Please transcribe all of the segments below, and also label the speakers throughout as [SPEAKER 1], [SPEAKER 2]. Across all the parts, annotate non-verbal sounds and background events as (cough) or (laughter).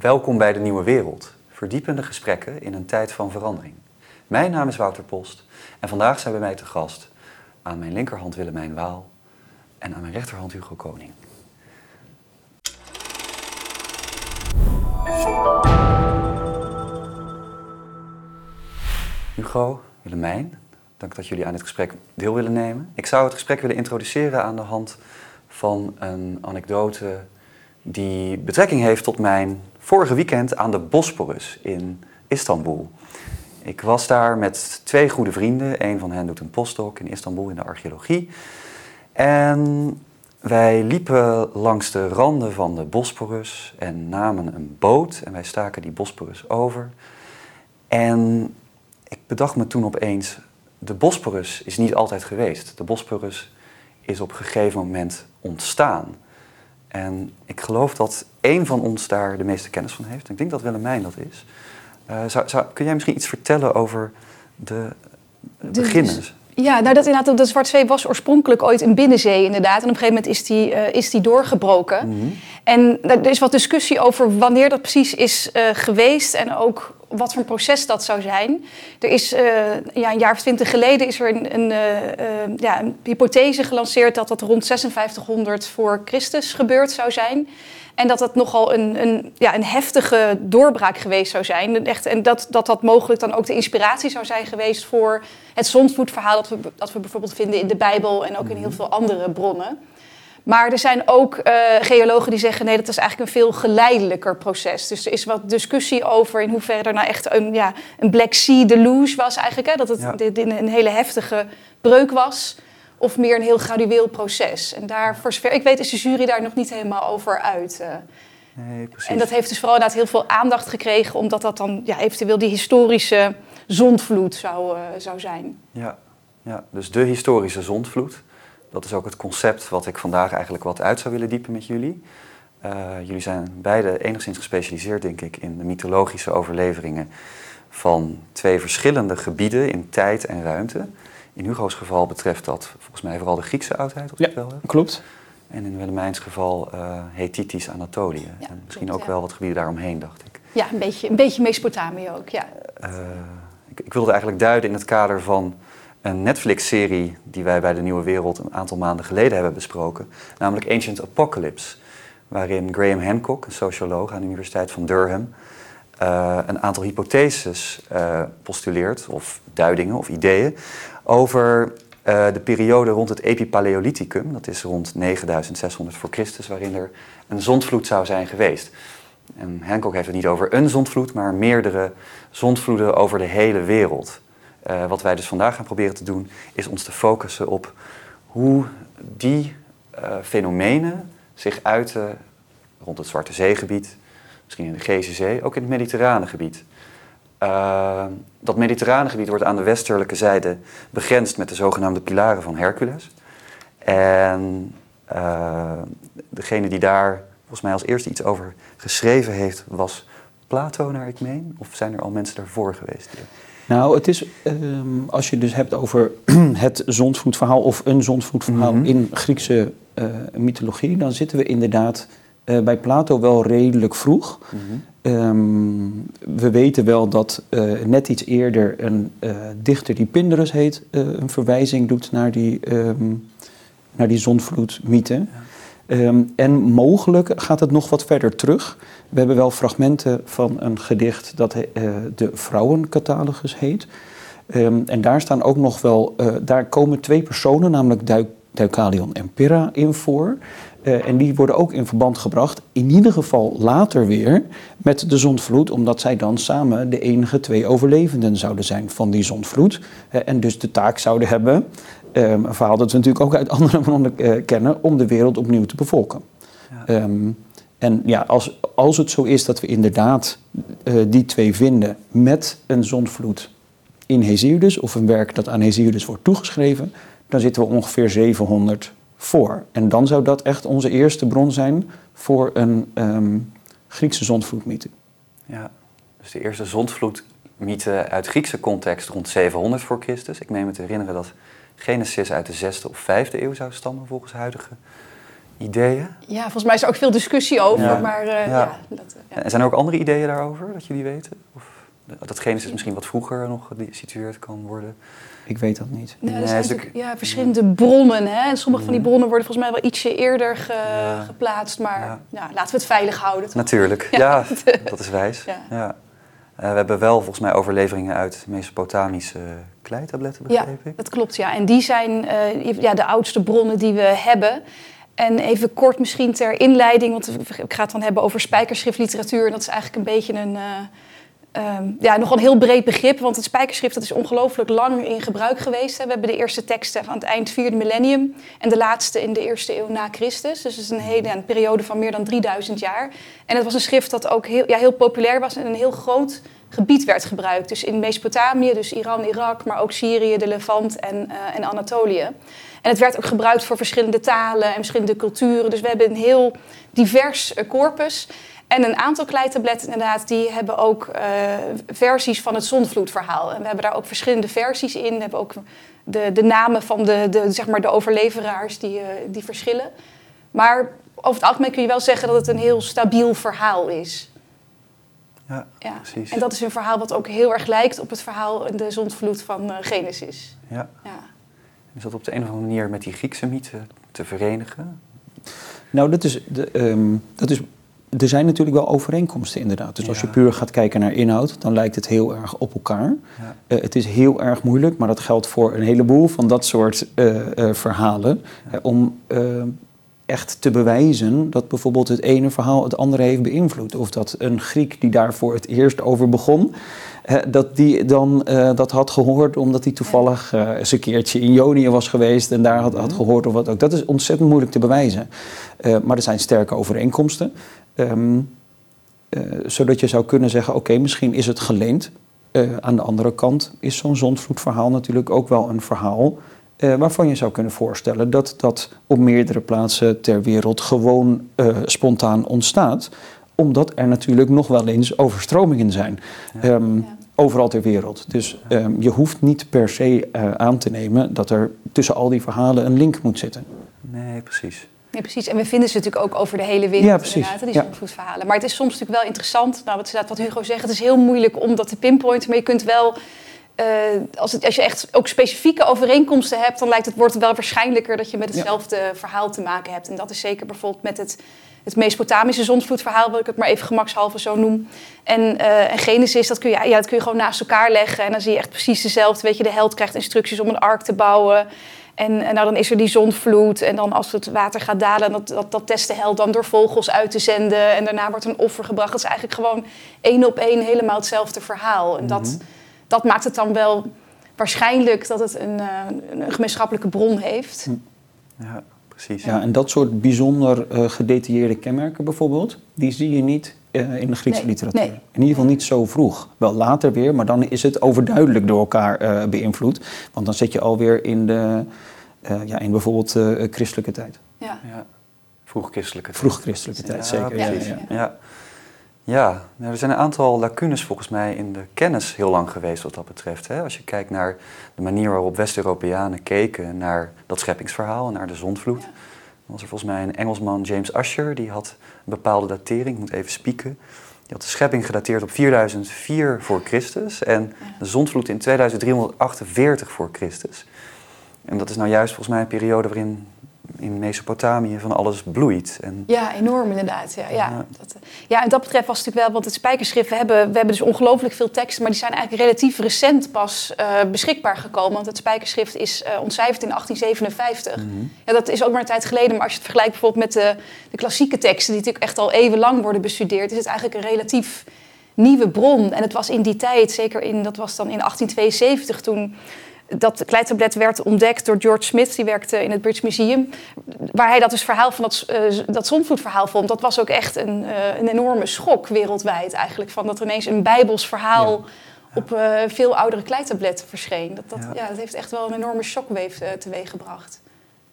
[SPEAKER 1] Welkom bij de Nieuwe Wereld. Verdiepende gesprekken in een tijd van verandering. Mijn naam is Wouter Post en vandaag zijn bij mij te gast aan mijn linkerhand Willemijn Waal en aan mijn rechterhand Hugo Koning. Hugo, Willemijn, dank dat jullie aan dit gesprek deel willen nemen. Ik zou het gesprek willen introduceren aan de hand van een anekdote die betrekking heeft tot mijn vorige weekend aan de Bosporus in Istanbul. Ik was daar met twee goede vrienden. Een van hen doet een postdoc in Istanbul in de archeologie. En wij liepen langs de randen van de Bosporus en namen een boot en wij staken die Bosporus over. En ik bedacht me toen opeens, de Bosporus is niet altijd geweest. De Bosporus is op een gegeven moment ontstaan. En ik geloof dat één van ons daar de meeste kennis van heeft. Ik denk dat Willemijn dat is. Uh, zou, zou, kun jij misschien iets vertellen over de, de beginnen?
[SPEAKER 2] Ja, nou dat inderdaad, de Zwartzee was oorspronkelijk ooit een binnenzee inderdaad. En op een gegeven moment is die, uh, is die doorgebroken. Mm -hmm. En er is wat discussie over wanneer dat precies is uh, geweest en ook wat voor een proces dat zou zijn. Er is uh, ja, een jaar of twintig geleden is er een, een, ja, een hypothese gelanceerd dat dat rond 5600 voor Christus gebeurd zou zijn. En dat dat nogal een, een, ja, een heftige doorbraak geweest zou zijn. Echt, en dat, dat dat mogelijk dan ook de inspiratie zou zijn geweest voor het zondvloedverhaal dat we, dat we bijvoorbeeld vinden in de Bijbel en ook in heel veel andere bronnen. Maar er zijn ook uh, geologen die zeggen nee, dat is eigenlijk een veel geleidelijker proces. Dus er is wat discussie over in hoeverre er nou echt een, ja, een Black Sea deluge was eigenlijk. Hè? Dat het ja. een hele heftige breuk was of meer een heel gradueel proces. En daar, voor zover ik weet, is de jury daar nog niet helemaal over uit. Uh. Nee, precies. En dat heeft dus vooral inderdaad heel veel aandacht gekregen, omdat dat dan ja, eventueel die historische zondvloed zou, uh, zou zijn.
[SPEAKER 1] Ja. ja, dus de historische zondvloed. Dat is ook het concept wat ik vandaag eigenlijk wat uit zou willen diepen met jullie. Uh, jullie zijn beide enigszins gespecialiseerd, denk ik, in de mythologische overleveringen van twee verschillende gebieden in tijd en ruimte. In Hugo's geval betreft dat volgens mij vooral de Griekse oudheid, of
[SPEAKER 3] ja,
[SPEAKER 1] ik wel heb.
[SPEAKER 3] klopt.
[SPEAKER 1] En in Willemijns geval uh, Hethitisch Anatolië. Ja, en misschien
[SPEAKER 2] klopt,
[SPEAKER 1] ook wel wat gebieden daaromheen, dacht ik.
[SPEAKER 2] Ja, een beetje, een beetje Mesopotamië ook, ja.
[SPEAKER 1] Uh, ik, ik wilde eigenlijk duiden in het kader van een Netflix-serie die wij bij de Nieuwe Wereld een aantal maanden geleden hebben besproken, namelijk Ancient Apocalypse, waarin Graham Hancock, een socioloog aan de Universiteit van Durham, uh, een aantal hypotheses uh, postuleert, of duidingen of ideeën, over uh, de periode rond het Epipaleolithicum, dat is rond 9600 voor Christus, waarin er een zondvloed zou zijn geweest. En Hancock heeft het niet over een zondvloed, maar meerdere zondvloeden over de hele wereld. Uh, wat wij dus vandaag gaan proberen te doen, is ons te focussen op hoe die uh, fenomenen zich uiten rond het Zwarte Zeegebied, misschien in de Gese Zee, ook in het Mediterrane gebied. Uh, dat Mediterrane gebied wordt aan de westelijke zijde begrensd met de zogenaamde pilaren van Hercules. En degene die daar volgens mij als eerste iets over geschreven heeft, was Plato, naar ik meen. Of zijn er al mensen daarvoor geweest?
[SPEAKER 3] Nou, het is, um, als je dus hebt over (clears throat) het zondvloedverhaal of een zondvloedverhaal mm -hmm. in Griekse uh, mythologie, dan zitten we inderdaad uh, bij Plato wel redelijk vroeg. Mm -hmm. um, we weten wel dat uh, net iets eerder een dichter die Pindarus heet, een verwijzing doet naar die, um, naar die zondvloedmythe. Ja. Um, en mogelijk gaat het nog wat verder terug. We hebben wel fragmenten van een gedicht dat de Vrouwencatalogus heet. En daar staan ook nog wel, daar komen twee personen, namelijk Deucalion en Pyrrha in voor. Uh, en die worden ook in verband gebracht, in ieder geval later weer, met de zondvloed, omdat zij dan samen de enige twee overlevenden zouden zijn van die zondvloed. Uh, en dus de taak zouden hebben, um, een verhaal dat we natuurlijk ook uit (laughs) andere bronnen uh, kennen, om de wereld opnieuw te bevolken. Ja. Um, en ja, als, als het zo is dat we inderdaad die twee vinden met een zondvloed in Hesiodus, of een werk dat aan Hesiodus wordt toegeschreven, dan zitten we ongeveer 700 voor. En dan zou dat echt onze eerste bron zijn voor een um, Griekse zondvloedmythe.
[SPEAKER 1] Ja, dus de eerste zondvloedmythe uit Griekse context rond 700 voor Christus. Ik meen me te herinneren dat Genesis uit de 6e of 5e eeuw zou stammen volgens huidige Ideeën?
[SPEAKER 2] Ja, volgens mij is er ook veel discussie over,
[SPEAKER 1] Ja.
[SPEAKER 2] maar eh,
[SPEAKER 1] Ja.
[SPEAKER 2] ja. dat, eh, ja.
[SPEAKER 1] En zijn er ook andere ideeën daarover, dat jullie weten? Of dat Genesis misschien wat vroeger nog gesitueerd kan worden?
[SPEAKER 3] Ik weet dat niet.
[SPEAKER 2] Nou,
[SPEAKER 1] Nee,
[SPEAKER 2] er zijn natuurlijk ja, verschillende bronnen. Hè? En sommige van die bronnen worden volgens mij wel ietsje eerder ge-
[SPEAKER 1] Ja.
[SPEAKER 2] geplaatst. Maar
[SPEAKER 1] Ja.
[SPEAKER 2] ja, laten we het veilig houden. toch?
[SPEAKER 1] Natuurlijk, (laughs)
[SPEAKER 2] Ja.
[SPEAKER 1] ja, dat is wijs.
[SPEAKER 2] Ja.
[SPEAKER 1] Ja. Eh, we hebben wel volgens mij overleveringen uit Mesopotamische kleitabletten,
[SPEAKER 2] Ja,
[SPEAKER 1] begreep ik.
[SPEAKER 2] dat klopt. Ja. En die zijn eh, ja, de oudste bronnen die we hebben. En even kort misschien ter inleiding, want ik ga het dan hebben over spijkerschriftliteratuur. En dat is eigenlijk een beetje een, eh, ehm, ja, nogal een heel breed begrip. Want het spijkerschrift dat is ongelooflijk lang in gebruik geweest. We hebben de eerste teksten van het eind vierde millennium en de laatste in de eerste eeuw na Christus. Dus het is een hele periode van meer dan 3000 jaar. En het was een schrift dat ook heel, ja, heel populair was en een heel groot gebied werd gebruikt. Dus in Mesopotamië, dus Iran, Irak, maar ook Syrië, de Levant en, eh, en Anatolië. En het werd ook gebruikt voor verschillende talen en verschillende culturen. Dus we hebben een heel divers eh, corpus. En een aantal kleitabletten inderdaad, die hebben ook eh, versies van het zondvloedverhaal. En we hebben daar ook verschillende versies in. We hebben ook de, de namen van de, de, zeg maar de overleveraars die, eh, die verschillen. Maar over het algemeen kun je wel zeggen dat het een heel stabiel verhaal is.
[SPEAKER 1] Ja,
[SPEAKER 2] Ja.
[SPEAKER 1] precies.
[SPEAKER 2] En dat is een verhaal wat ook heel erg lijkt op het verhaal in de zondvloed van eh, Genesis.
[SPEAKER 1] Ja.
[SPEAKER 2] Ja.
[SPEAKER 1] Is dat op de een of andere manier met die Griekse mythe te verenigen?
[SPEAKER 3] Nou, dat is, de, ehm, dat is, er zijn natuurlijk wel overeenkomsten inderdaad. Dus als je puur gaat kijken naar inhoud, dan lijkt het heel erg op elkaar.
[SPEAKER 1] Ja.
[SPEAKER 3] Eh, het is heel erg moeilijk, maar dat geldt voor een heleboel van dat soort eh, eh, verhalen. Om echt te bewijzen dat bijvoorbeeld het ene verhaal het andere heeft beïnvloed. Of dat een Griek die daar voor het eerst over begon, dat die dan eh, dat had gehoord omdat hij toevallig eh, eens een keertje in Ionië was geweest en daar had, had gehoord of wat ook. Dat is ontzettend moeilijk te bewijzen. Eh, maar er zijn sterke overeenkomsten. Ehm, eh, zodat je zou kunnen zeggen, oké, misschien is het geleend. Aan de andere kant is zo'n zondvloedverhaal natuurlijk ook wel een verhaal... waarvan je zou kunnen voorstellen dat dat op meerdere plaatsen ter wereld gewoon spontaan ontstaat. Omdat er natuurlijk nog wel eens overstromingen zijn.
[SPEAKER 1] Ja.
[SPEAKER 3] Ehm,
[SPEAKER 2] Ja.
[SPEAKER 3] Overal ter wereld. Dus ehm, je hoeft niet per se eh, aan te nemen dat er tussen al die verhalen een link moet zitten.
[SPEAKER 1] Nee, precies.
[SPEAKER 2] Ja, precies. En we vinden ze natuurlijk ook over de hele wereld
[SPEAKER 3] Ja, precies.
[SPEAKER 2] die
[SPEAKER 3] Ja.
[SPEAKER 2] zondvloedverhalen. Maar het is soms natuurlijk wel interessant, nou, wat, Hugo zegt, het is heel moeilijk om dat te pinpointen, maar je kunt wel, eh, als, het, als je echt ook specifieke overeenkomsten hebt, dan lijkt het, wordt het wel waarschijnlijker dat je met hetzelfde verhaal te maken hebt. En dat is zeker bijvoorbeeld met het, het Mesopotamische zondvloedverhaal, wat ik het maar even gemakshalve zo noem. En, eh, en Genesis, dat kun, je, ja, dat kun je gewoon naast elkaar leggen en dan zie je echt precies dezelfde. Weet je, de held krijgt instructies om een ark te bouwen. En, en nou, dan is er die zondvloed. En dan als het water gaat dalen, dat, dat, dat test de held dan door vogels uit te zenden. En daarna wordt een offer gebracht. Dat is eigenlijk gewoon één op één helemaal hetzelfde verhaal. En dat, dat maakt het dan wel waarschijnlijk dat het een, eh, een gemeenschappelijke bron heeft.
[SPEAKER 1] Ja, precies.
[SPEAKER 3] Ja, en dat soort bijzonder eh, gedetailleerde kenmerken bijvoorbeeld, die zie je niet eh, in de Griekse
[SPEAKER 2] Nee,
[SPEAKER 3] literatuur.
[SPEAKER 2] nee.
[SPEAKER 3] In ieder geval niet zo vroeg. Wel later weer, maar dan is het overduidelijk door elkaar eh, beïnvloed. Want dan zit je alweer in, de, eh, ja, in bijvoorbeeld eh, christelijke tijd.
[SPEAKER 2] Ja.
[SPEAKER 1] Ja. Vroeg christelijke.
[SPEAKER 3] Vroeg christelijke tijd,
[SPEAKER 1] Ja,
[SPEAKER 3] zeker. Ja,
[SPEAKER 1] precies.
[SPEAKER 3] ja, ja.
[SPEAKER 1] Nou, er zijn een aantal lacunes volgens mij in de kennis heel lang geweest wat dat betreft. Hè? Als je kijkt naar de manier waarop West-Europeanen keken naar dat scheppingsverhaal en naar de zondvloed. Dan was er volgens mij een Engelsman, James Usher, die had een bepaalde datering, ik moet even spieken. Die had de schepping gedateerd op 4004 voor Christus en de zondvloed in 2348 voor Christus. En dat is nou juist volgens mij een periode waarin in Mesopotamië van alles bloeit. En
[SPEAKER 2] Ja, enorm inderdaad. Ja, ja.
[SPEAKER 1] Ja.
[SPEAKER 2] Dat, eh, ja, en dat betreft was het natuurlijk wel, want het spijkerschrift, we hebben, we hebben dus ongelooflijk veel teksten, maar die zijn eigenlijk relatief recent pas eh, beschikbaar gekomen. Want het spijkerschrift is eh, ontcijferd in 1857.
[SPEAKER 1] Mhm.
[SPEAKER 2] Ja, dat is ook maar een tijd geleden, maar als je het vergelijkt bijvoorbeeld met de, de klassieke teksten, die natuurlijk echt al eeuwenlang worden bestudeerd, is het eigenlijk een relatief nieuwe bron. En het was in die tijd, zeker in, dat was dan in 1872, toen dat kleitablet werd ontdekt door George Smith, die werkte in het British Museum, waar hij dat dus verhaal van dat, eh, dat vond. Dat was ook echt een, eh, een enorme schok wereldwijd eigenlijk, van dat er ineens een bijbels verhaal op eh, veel oudere kleitabletten verscheen. Dat, dat,
[SPEAKER 1] Ja.
[SPEAKER 2] ja. dat heeft echt wel een enorme shockwave uh, teweeggebracht.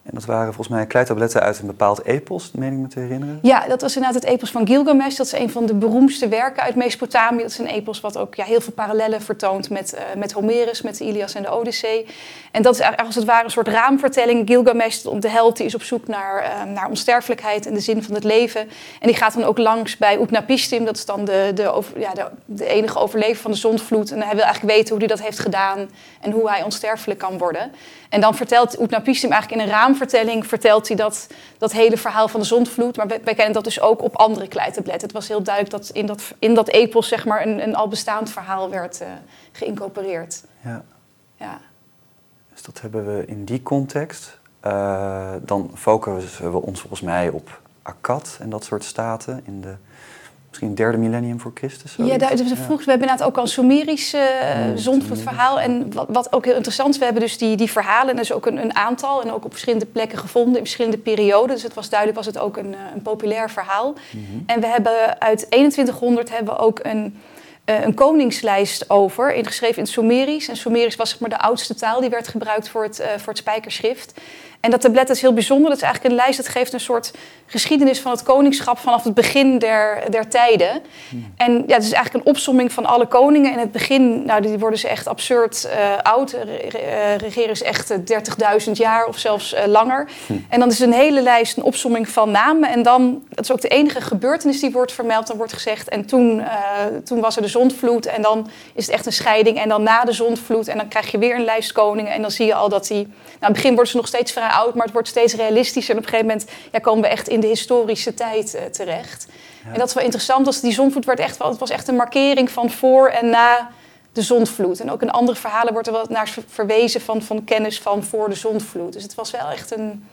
[SPEAKER 1] En dat waren volgens mij kleitabletten uit een bepaald epos, meen ik me te herinneren.
[SPEAKER 2] Ja, dat was inderdaad het epos van Gilgamesh. Dat is een van de beroemdste werken uit Mesopotamië. Dat is een epos wat ook ja, heel veel parallellen vertoont met, uh, met Homerus, met de Ilias en de Odyssee. En dat is als het ware een soort raamvertelling. Gilgamesh, de held, die is op zoek naar, uh, naar onsterfelijkheid en de zin van het leven. En die gaat dan ook langs bij Utnapishtim. Dat is dan de, de, ja, de, de enige overlever van de zondvloed. En hij wil eigenlijk weten hoe hij dat heeft gedaan en hoe hij onsterfelijk kan worden. En dan vertelt Utnapishtim eigenlijk in een raamvertelling vertelt hij dat, dat hele verhaal van de zondvloed. Maar wij, wij kennen dat dus ook op andere kleitabletten. Het was heel duidelijk dat in dat, in dat epos zeg maar, een, een al bestaand verhaal werd uh, geïncorporeerd.
[SPEAKER 1] Ja.
[SPEAKER 2] ja.
[SPEAKER 1] Dus dat hebben we in die context. Uh, dan focussen we ons volgens mij op Akkad en dat soort staten in de misschien derde millennium voor Christus.
[SPEAKER 2] Zoiets. Ja, daar, dus. Vroeg, we hebben inderdaad ook al een Sumerisch uh, mm, zondvloedverhaal. En wat, wat, ook heel interessant is, we hebben dus die, die verhalen, en dus ook een, een, aantal, en ook op verschillende plekken gevonden, in verschillende perioden. Dus het was duidelijk, was het ook een, een populair verhaal. Mm -hmm. En we hebben uit 2100 hebben we ook een, uh, een koningslijst over, ingeschreven in het Sumerisch. En Sumerisch was zeg maar de oudste taal die werd gebruikt voor het, uh, voor het spijkerschrift. En dat tablet is heel bijzonder. Dat is eigenlijk een lijst dat geeft een soort geschiedenis van het koningschap vanaf het begin der, der tijden. Hmm. En ja, het is eigenlijk een opsomming van alle koningen. In het begin, nou, die worden ze echt absurd uh, oud. Uh, regeren is echt 30.000 jaar of zelfs uh, langer. Hmm. En dan is een hele lijst een opsomming van namen. En dan, dat is ook de enige gebeurtenis die wordt vermeld. Dan wordt gezegd, en toen, toen was er de zondvloed. En dan is het echt een scheiding. En dan na de zondvloed. En dan krijg je weer een lijst koningen. En dan zie je al dat die... Nou, in het begin worden ze nog steeds vrij oud, maar het wordt steeds realistischer. En op een gegeven moment ja, komen we echt in de historische tijd uh, terecht. Ja. En dat is wel interessant, als die zondvloed werd echt het was echt een markering van voor en na de zondvloed. En ook in andere verhalen wordt er wel naar verwezen van, van kennis van voor de zondvloed. Dus het was wel echt een,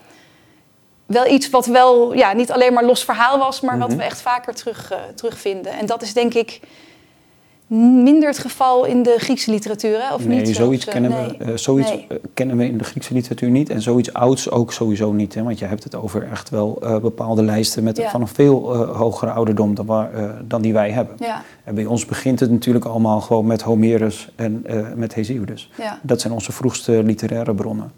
[SPEAKER 2] wel iets wat wel ja, niet alleen maar los verhaal was, maar wat we echt vaker terug, uh, terugvinden. En dat is denk ik minder het geval in de Griekse literatuur, hè? of
[SPEAKER 3] nee,
[SPEAKER 2] niet?
[SPEAKER 3] Zoiets, kennen, nee. we, uh, zoiets nee. uh, kennen we in de Griekse literatuur niet. En zoiets ouds ook sowieso niet. Hè? Want je hebt het over echt wel uh, bepaalde lijsten met, ja. van een veel hogere ouderdom dan, waar, dan die wij hebben.
[SPEAKER 2] Ja.
[SPEAKER 3] En bij ons begint het natuurlijk allemaal gewoon met Homerus en met Hesiodus.
[SPEAKER 2] Ja.
[SPEAKER 3] Dat zijn onze vroegste literaire bronnen.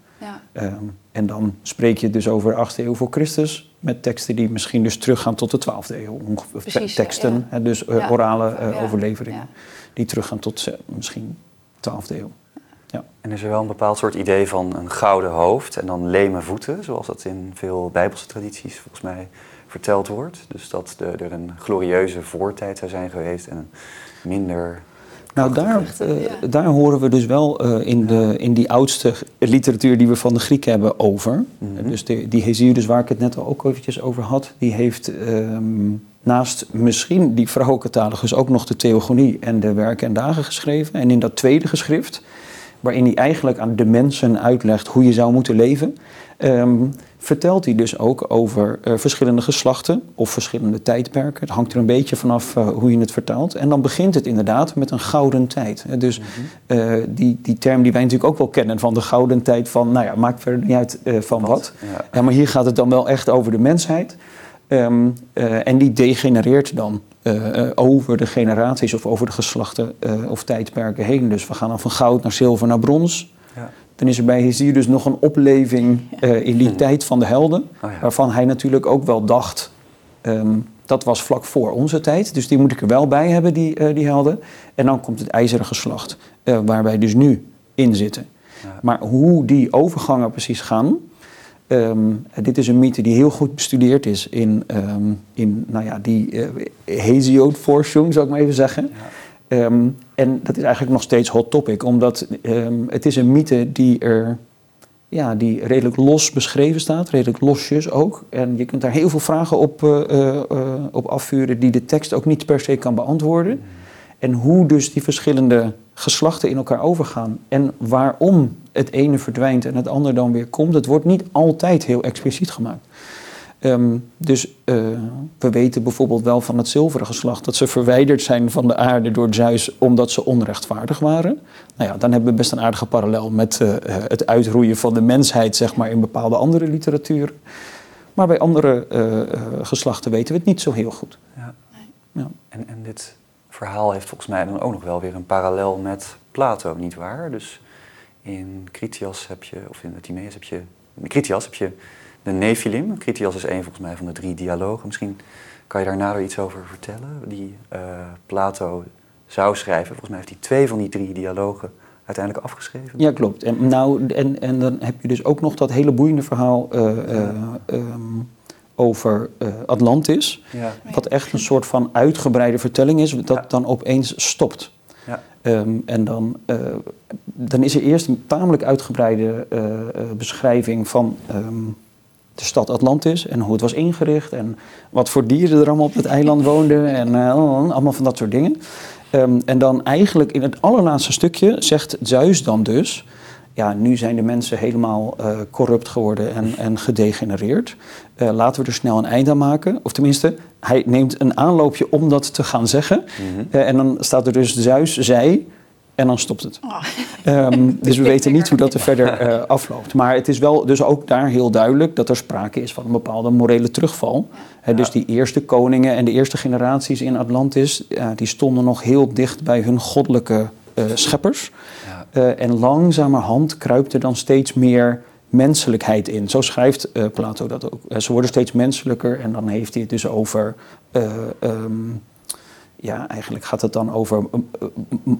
[SPEAKER 3] Um, en dan spreek je dus over 8e eeuw voor Christus met teksten die misschien dus teruggaan tot de 12e eeuw.
[SPEAKER 2] Precies,
[SPEAKER 3] teksten,
[SPEAKER 2] ja.
[SPEAKER 3] hè, dus uh, orale uh, overleveringen, die teruggaan tot misschien 12e eeuw. Ja.
[SPEAKER 1] En is er wel een bepaald soort idee van een gouden hoofd en dan leme voeten, zoals dat in veel Bijbelse tradities volgens mij verteld wordt. Dus dat er een glorieuze voortijd zou zijn geweest en een minder
[SPEAKER 3] nou, daar, uh, ja. daar horen we dus wel uh, in, de, in die oudste literatuur die we van de Grieken hebben over. Mm -hmm. Dus de, die Hesiodus, waar ik het net al ook eventjes over had, die heeft um, naast misschien die vrouwencatalogus ook nog de Theogonie en de Werken en Dagen geschreven. En in dat tweede geschrift, waarin hij eigenlijk aan de mensen uitlegt hoe je zou moeten leven, um, vertelt hij dus ook over uh, verschillende geslachten of verschillende tijdperken. Het hangt er een beetje vanaf uh, hoe je het vertaalt. En dan begint het inderdaad met een gouden tijd. Dus mm -hmm. uh, die, die term die wij natuurlijk ook wel kennen van de gouden tijd van, nou ja, maakt verder niet uit van wat. wat. Ja. ja. maar hier gaat het dan wel echt over de mensheid. Um, en die degenereert dan over de generaties of over de geslachten of tijdperken heen. Dus we gaan dan van goud naar zilver naar brons.
[SPEAKER 1] Ja.
[SPEAKER 3] Dan is er bij Hesiod dus nog een opleving uh, in die hmm. tijd van de helden.
[SPEAKER 1] Oh ja.
[SPEAKER 3] Waarvan hij natuurlijk ook wel dacht, um, dat was vlak voor onze tijd. Dus die moet ik er wel bij hebben, die, uh, die helden. En dan komt het ijzeren geslacht, uh, waar wij dus nu in zitten. Ja. Maar hoe die overgangen precies gaan... Um, dit is een mythe die heel goed bestudeerd is in, um, in nou ja, die uh, Hesiod-forschung, zou ik maar even zeggen.
[SPEAKER 1] Ja.
[SPEAKER 3] Um, en dat is eigenlijk nog steeds hot topic, omdat um, het is een mythe die er ja, die redelijk los beschreven staat, redelijk losjes ook. En je kunt daar heel veel vragen op, uh, uh, op afvuren die de tekst ook niet per se kan beantwoorden. En hoe dus die verschillende geslachten in elkaar overgaan en waarom het ene verdwijnt en het andere dan weer komt, het wordt niet altijd heel expliciet gemaakt. Um, dus uh, we weten bijvoorbeeld wel van het zilveren geslacht dat ze verwijderd zijn van de aarde door Zeus omdat ze onrechtvaardig waren. Nou ja, dan hebben we best een aardige parallel met uh, het uitroeien van de mensheid, zeg maar, in bepaalde andere literatuur. Maar bij andere uh, geslachten weten we het niet zo heel goed.
[SPEAKER 1] Ja. Ja. En, en dit verhaal heeft volgens mij dan ook nog wel weer een parallel met Plato, nietwaar? Dus in Critias heb je, of in Timaeus heb je in Critias heb je de Nephilim. Critias is een volgens mij van de drie dialogen. Misschien kan je daar nader iets over vertellen? Die uh, Plato zou schrijven. Volgens mij heeft hij twee van die drie dialogen uiteindelijk afgeschreven.
[SPEAKER 3] Ja, klopt. En, nou, en, en dan heb je dus ook nog dat hele boeiende verhaal uh, um, over Atlantis. Ja. Wat echt een soort van uitgebreide vertelling is, dat dan opeens stopt. Ja. Um, en dan, dan is er eerst een tamelijk uitgebreide beschrijving van um, de stad Atlantis en hoe het was ingericht en wat voor dieren er allemaal op het eiland woonden en uh, allemaal van dat soort dingen. Um, en dan eigenlijk in het allerlaatste stukje zegt Zeus dan dus, ja, nu zijn de mensen helemaal uh, corrupt geworden en, en gedegenereerd. Uh, laten we er snel een eind aan maken. Of tenminste, hij neemt een aanloopje om dat te gaan zeggen. Mm -hmm. en dan staat er dus Zeus, zij, en dan stopt het. Oh. Um, dus we (laughs) weten niet hoe dat er verder uh, afloopt. Maar het is wel dus ook daar heel duidelijk dat er sprake is van een bepaalde morele terugval. Ja. dus die eerste koningen en de eerste generaties in Atlantis, uh, die stonden nog heel dicht bij hun goddelijke uh, scheppers. Ja. en langzamerhand kruipt er dan steeds meer menselijkheid in. Zo schrijft Plato dat ook. ze worden steeds menselijker en dan heeft hij het dus over. Um, ja, eigenlijk gaat het dan over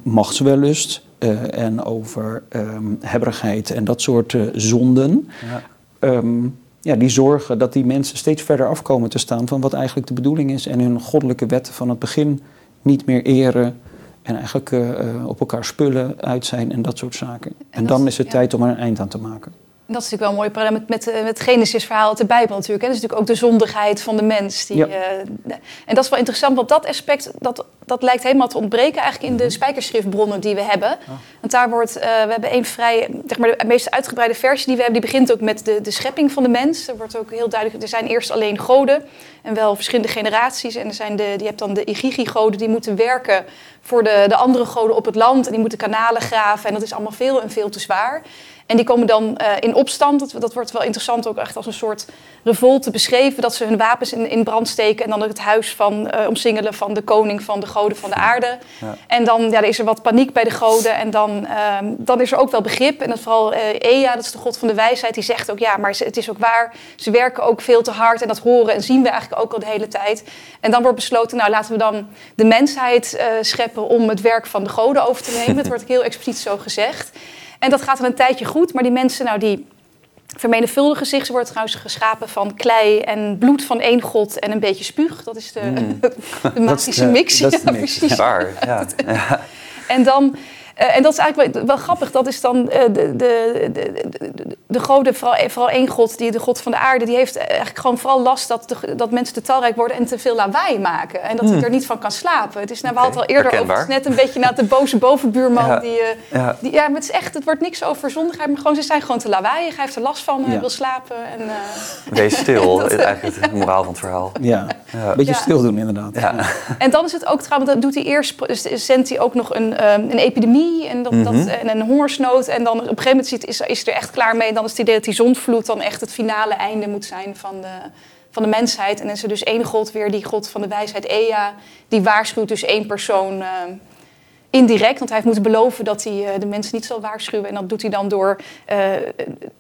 [SPEAKER 3] machtswellust uh, en over um, hebberigheid en dat soort uh, zonden. Ja. Um, ja, die zorgen dat die mensen steeds verder afkomen te staan van wat eigenlijk de bedoeling is en hun goddelijke wetten van het begin niet meer eren en eigenlijk uh, op elkaar spullen uit zijn en dat soort zaken. En, en dan is het ja. tijd om er een eind aan te maken.
[SPEAKER 2] Dat is natuurlijk wel een mooi parallel met, met, met het Genesis-verhaal uit de Bijbel natuurlijk. Hè. Dat is natuurlijk ook de zondigheid van de mens. Die, ja. uh, en dat is wel interessant, want dat aspect dat, dat lijkt helemaal te ontbreken eigenlijk in de spijkerschriftbronnen die we hebben. Oh. Want daar wordt, uh, we hebben één vrij, zeg maar de meest uitgebreide versie die we hebben, die begint ook met de, de schepping van de mens. Er wordt ook heel duidelijk, er zijn eerst alleen goden en wel verschillende generaties. En er zijn de, je hebt dan de Igigi-goden die moeten werken voor de, de andere goden op het land. En die moeten kanalen graven en dat is allemaal veel en veel te zwaar. En die komen dan uh, in opstand. Dat, dat, wordt wel interessant ook echt als een soort revolte beschreven. Dat ze hun wapens in, in brand steken en dan het huis van, uh, omsingelen van de koning van de goden van de aarde. Ja. En dan ja, is er wat paniek bij de goden. En dan, uh, dan is er ook wel begrip. En dat vooral Ea, dat is de god van de wijsheid, die zegt ook ja, maar het is ook waar. Ze werken ook veel te hard en dat horen en zien we eigenlijk ook al de hele tijd. En dan wordt besloten, nou laten we dan de mensheid scheppen om het werk van de goden over te nemen. dat wordt heel expliciet zo gezegd. En dat gaat dan een tijdje goed, maar die mensen, nou, die vermenigvuldigen zich. Ze worden trouwens geschapen van klei en bloed van één god en een beetje spuug. Dat is de, mm. (laughs) de magische mix.
[SPEAKER 3] Dat is de
[SPEAKER 2] ja, precies.
[SPEAKER 1] Waar, ja. (laughs)
[SPEAKER 2] En dan... Uh, en dat is eigenlijk wel, wel, grappig. Dat is dan uh, de, de, de, de, de goden, vooral, vooral één god, die, de god van de aarde, die heeft eigenlijk gewoon vooral last dat, de, dat mensen te talrijk worden en te veel lawaai maken. En dat hij
[SPEAKER 1] Hmm.
[SPEAKER 2] er niet van kan slapen. Het is, nou, we hadden al eerder over, net een beetje naar de boze bovenbuurman.
[SPEAKER 1] Ja.
[SPEAKER 2] Die, uh,
[SPEAKER 1] Ja.
[SPEAKER 2] die, ja, maar het is echt, het wordt niks over zondigheid, maar gewoon, ze zijn gewoon te lawaaiig. Hij heeft er last van, hij wil slapen. En, eh, (laughs)
[SPEAKER 1] Wees stil, (laughs)
[SPEAKER 2] Dat-
[SPEAKER 1] is eigenlijk het moraal van het verhaal.
[SPEAKER 3] Ja,
[SPEAKER 1] Ja.
[SPEAKER 3] een beetje
[SPEAKER 2] Ja.
[SPEAKER 3] stil doen inderdaad.
[SPEAKER 1] Ja.
[SPEAKER 2] En dan is het ook trouwens, dat doet hij eerst, zendt hij ook nog een, ehm, een epidemie en, dat, dat,
[SPEAKER 1] Mhm.
[SPEAKER 2] en een hongersnood. En dan op een gegeven moment ziet, is, is er echt klaar mee. En dan is het idee dat die zondvloed dan echt het finale einde moet zijn van de, van de mensheid. En dan is er dus één god weer, die god van de wijsheid Ea, die waarschuwt dus één persoon ehm, indirect. Want hij heeft moeten beloven dat hij eh, de mensen niet zal waarschuwen. En dat doet hij dan door eh,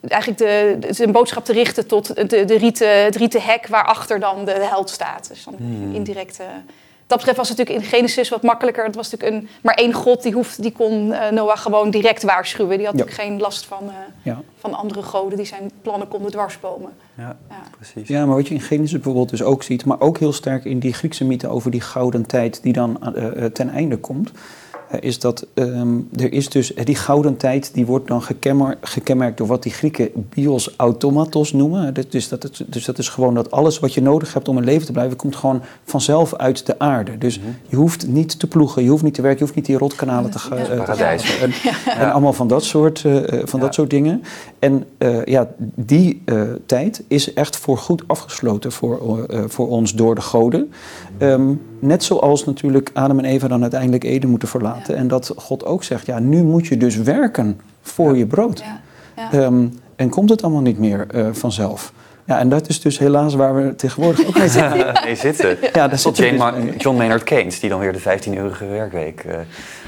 [SPEAKER 2] eigenlijk de, de- zijn boodschap te richten tot de, de rieten, het rieten hek waarachter dan de held staat. Dus dan
[SPEAKER 1] Hmm.
[SPEAKER 2] indirect... dat betreft was het natuurlijk in Genesis wat makkelijker. Het was natuurlijk een, maar één god die, hoeft, die kon eh, Noach gewoon direct waarschuwen. Die had
[SPEAKER 3] Ja.
[SPEAKER 2] natuurlijk geen last van, eh,
[SPEAKER 3] Ja.
[SPEAKER 2] van andere goden die zijn plannen konden dwarsbomen.
[SPEAKER 1] Ja,
[SPEAKER 2] Ja.
[SPEAKER 1] precies.
[SPEAKER 3] Ja, maar wat je in Genesis bijvoorbeeld dus ook ziet, maar ook heel sterk in die Griekse mythe over die gouden tijd die dan eh, ten einde komt, is dat ehm, er is dus eh, die gouden tijd die wordt dan gekenmer- gekenmerkt door wat die Grieken bios automatos noemen. Dat- Dus dat, het- dus dat is gewoon dat alles wat je nodig hebt om in leven te blijven, komt gewoon vanzelf uit de aarde. Dus
[SPEAKER 1] Mhm.
[SPEAKER 3] je hoeft niet te ploegen, je hoeft niet te werken, je hoeft niet die rotkanalen te gaan.
[SPEAKER 2] Ja.
[SPEAKER 3] eh,
[SPEAKER 1] Paradijs.
[SPEAKER 3] graven. En, en allemaal van dat soort, eh, eh, van
[SPEAKER 1] Ja.
[SPEAKER 3] dat soort dingen. En eh, ja, die eh, tijd is echt voor goed afgesloten voor, eh, voor ons door de goden. Ehm, net zoals natuurlijk Adam en Eva dan uiteindelijk Eden moeten verlaten.
[SPEAKER 2] Ja.
[SPEAKER 3] En dat God ook zegt, ja, nu moet je dus werken voor
[SPEAKER 1] Ja.
[SPEAKER 3] je brood.
[SPEAKER 2] Ja, ja.
[SPEAKER 3] Ehm, en komt het allemaal niet meer eh, vanzelf. Ja, en dat is dus helaas waar we tegenwoordig ook mee zitten. (laughs)
[SPEAKER 1] mee zitten.
[SPEAKER 3] Ja, daar
[SPEAKER 1] Tot
[SPEAKER 3] zitten we
[SPEAKER 1] Jane
[SPEAKER 3] dus.
[SPEAKER 1] John Maynard Keynes, die dan weer de 15-eurige werkweek eh,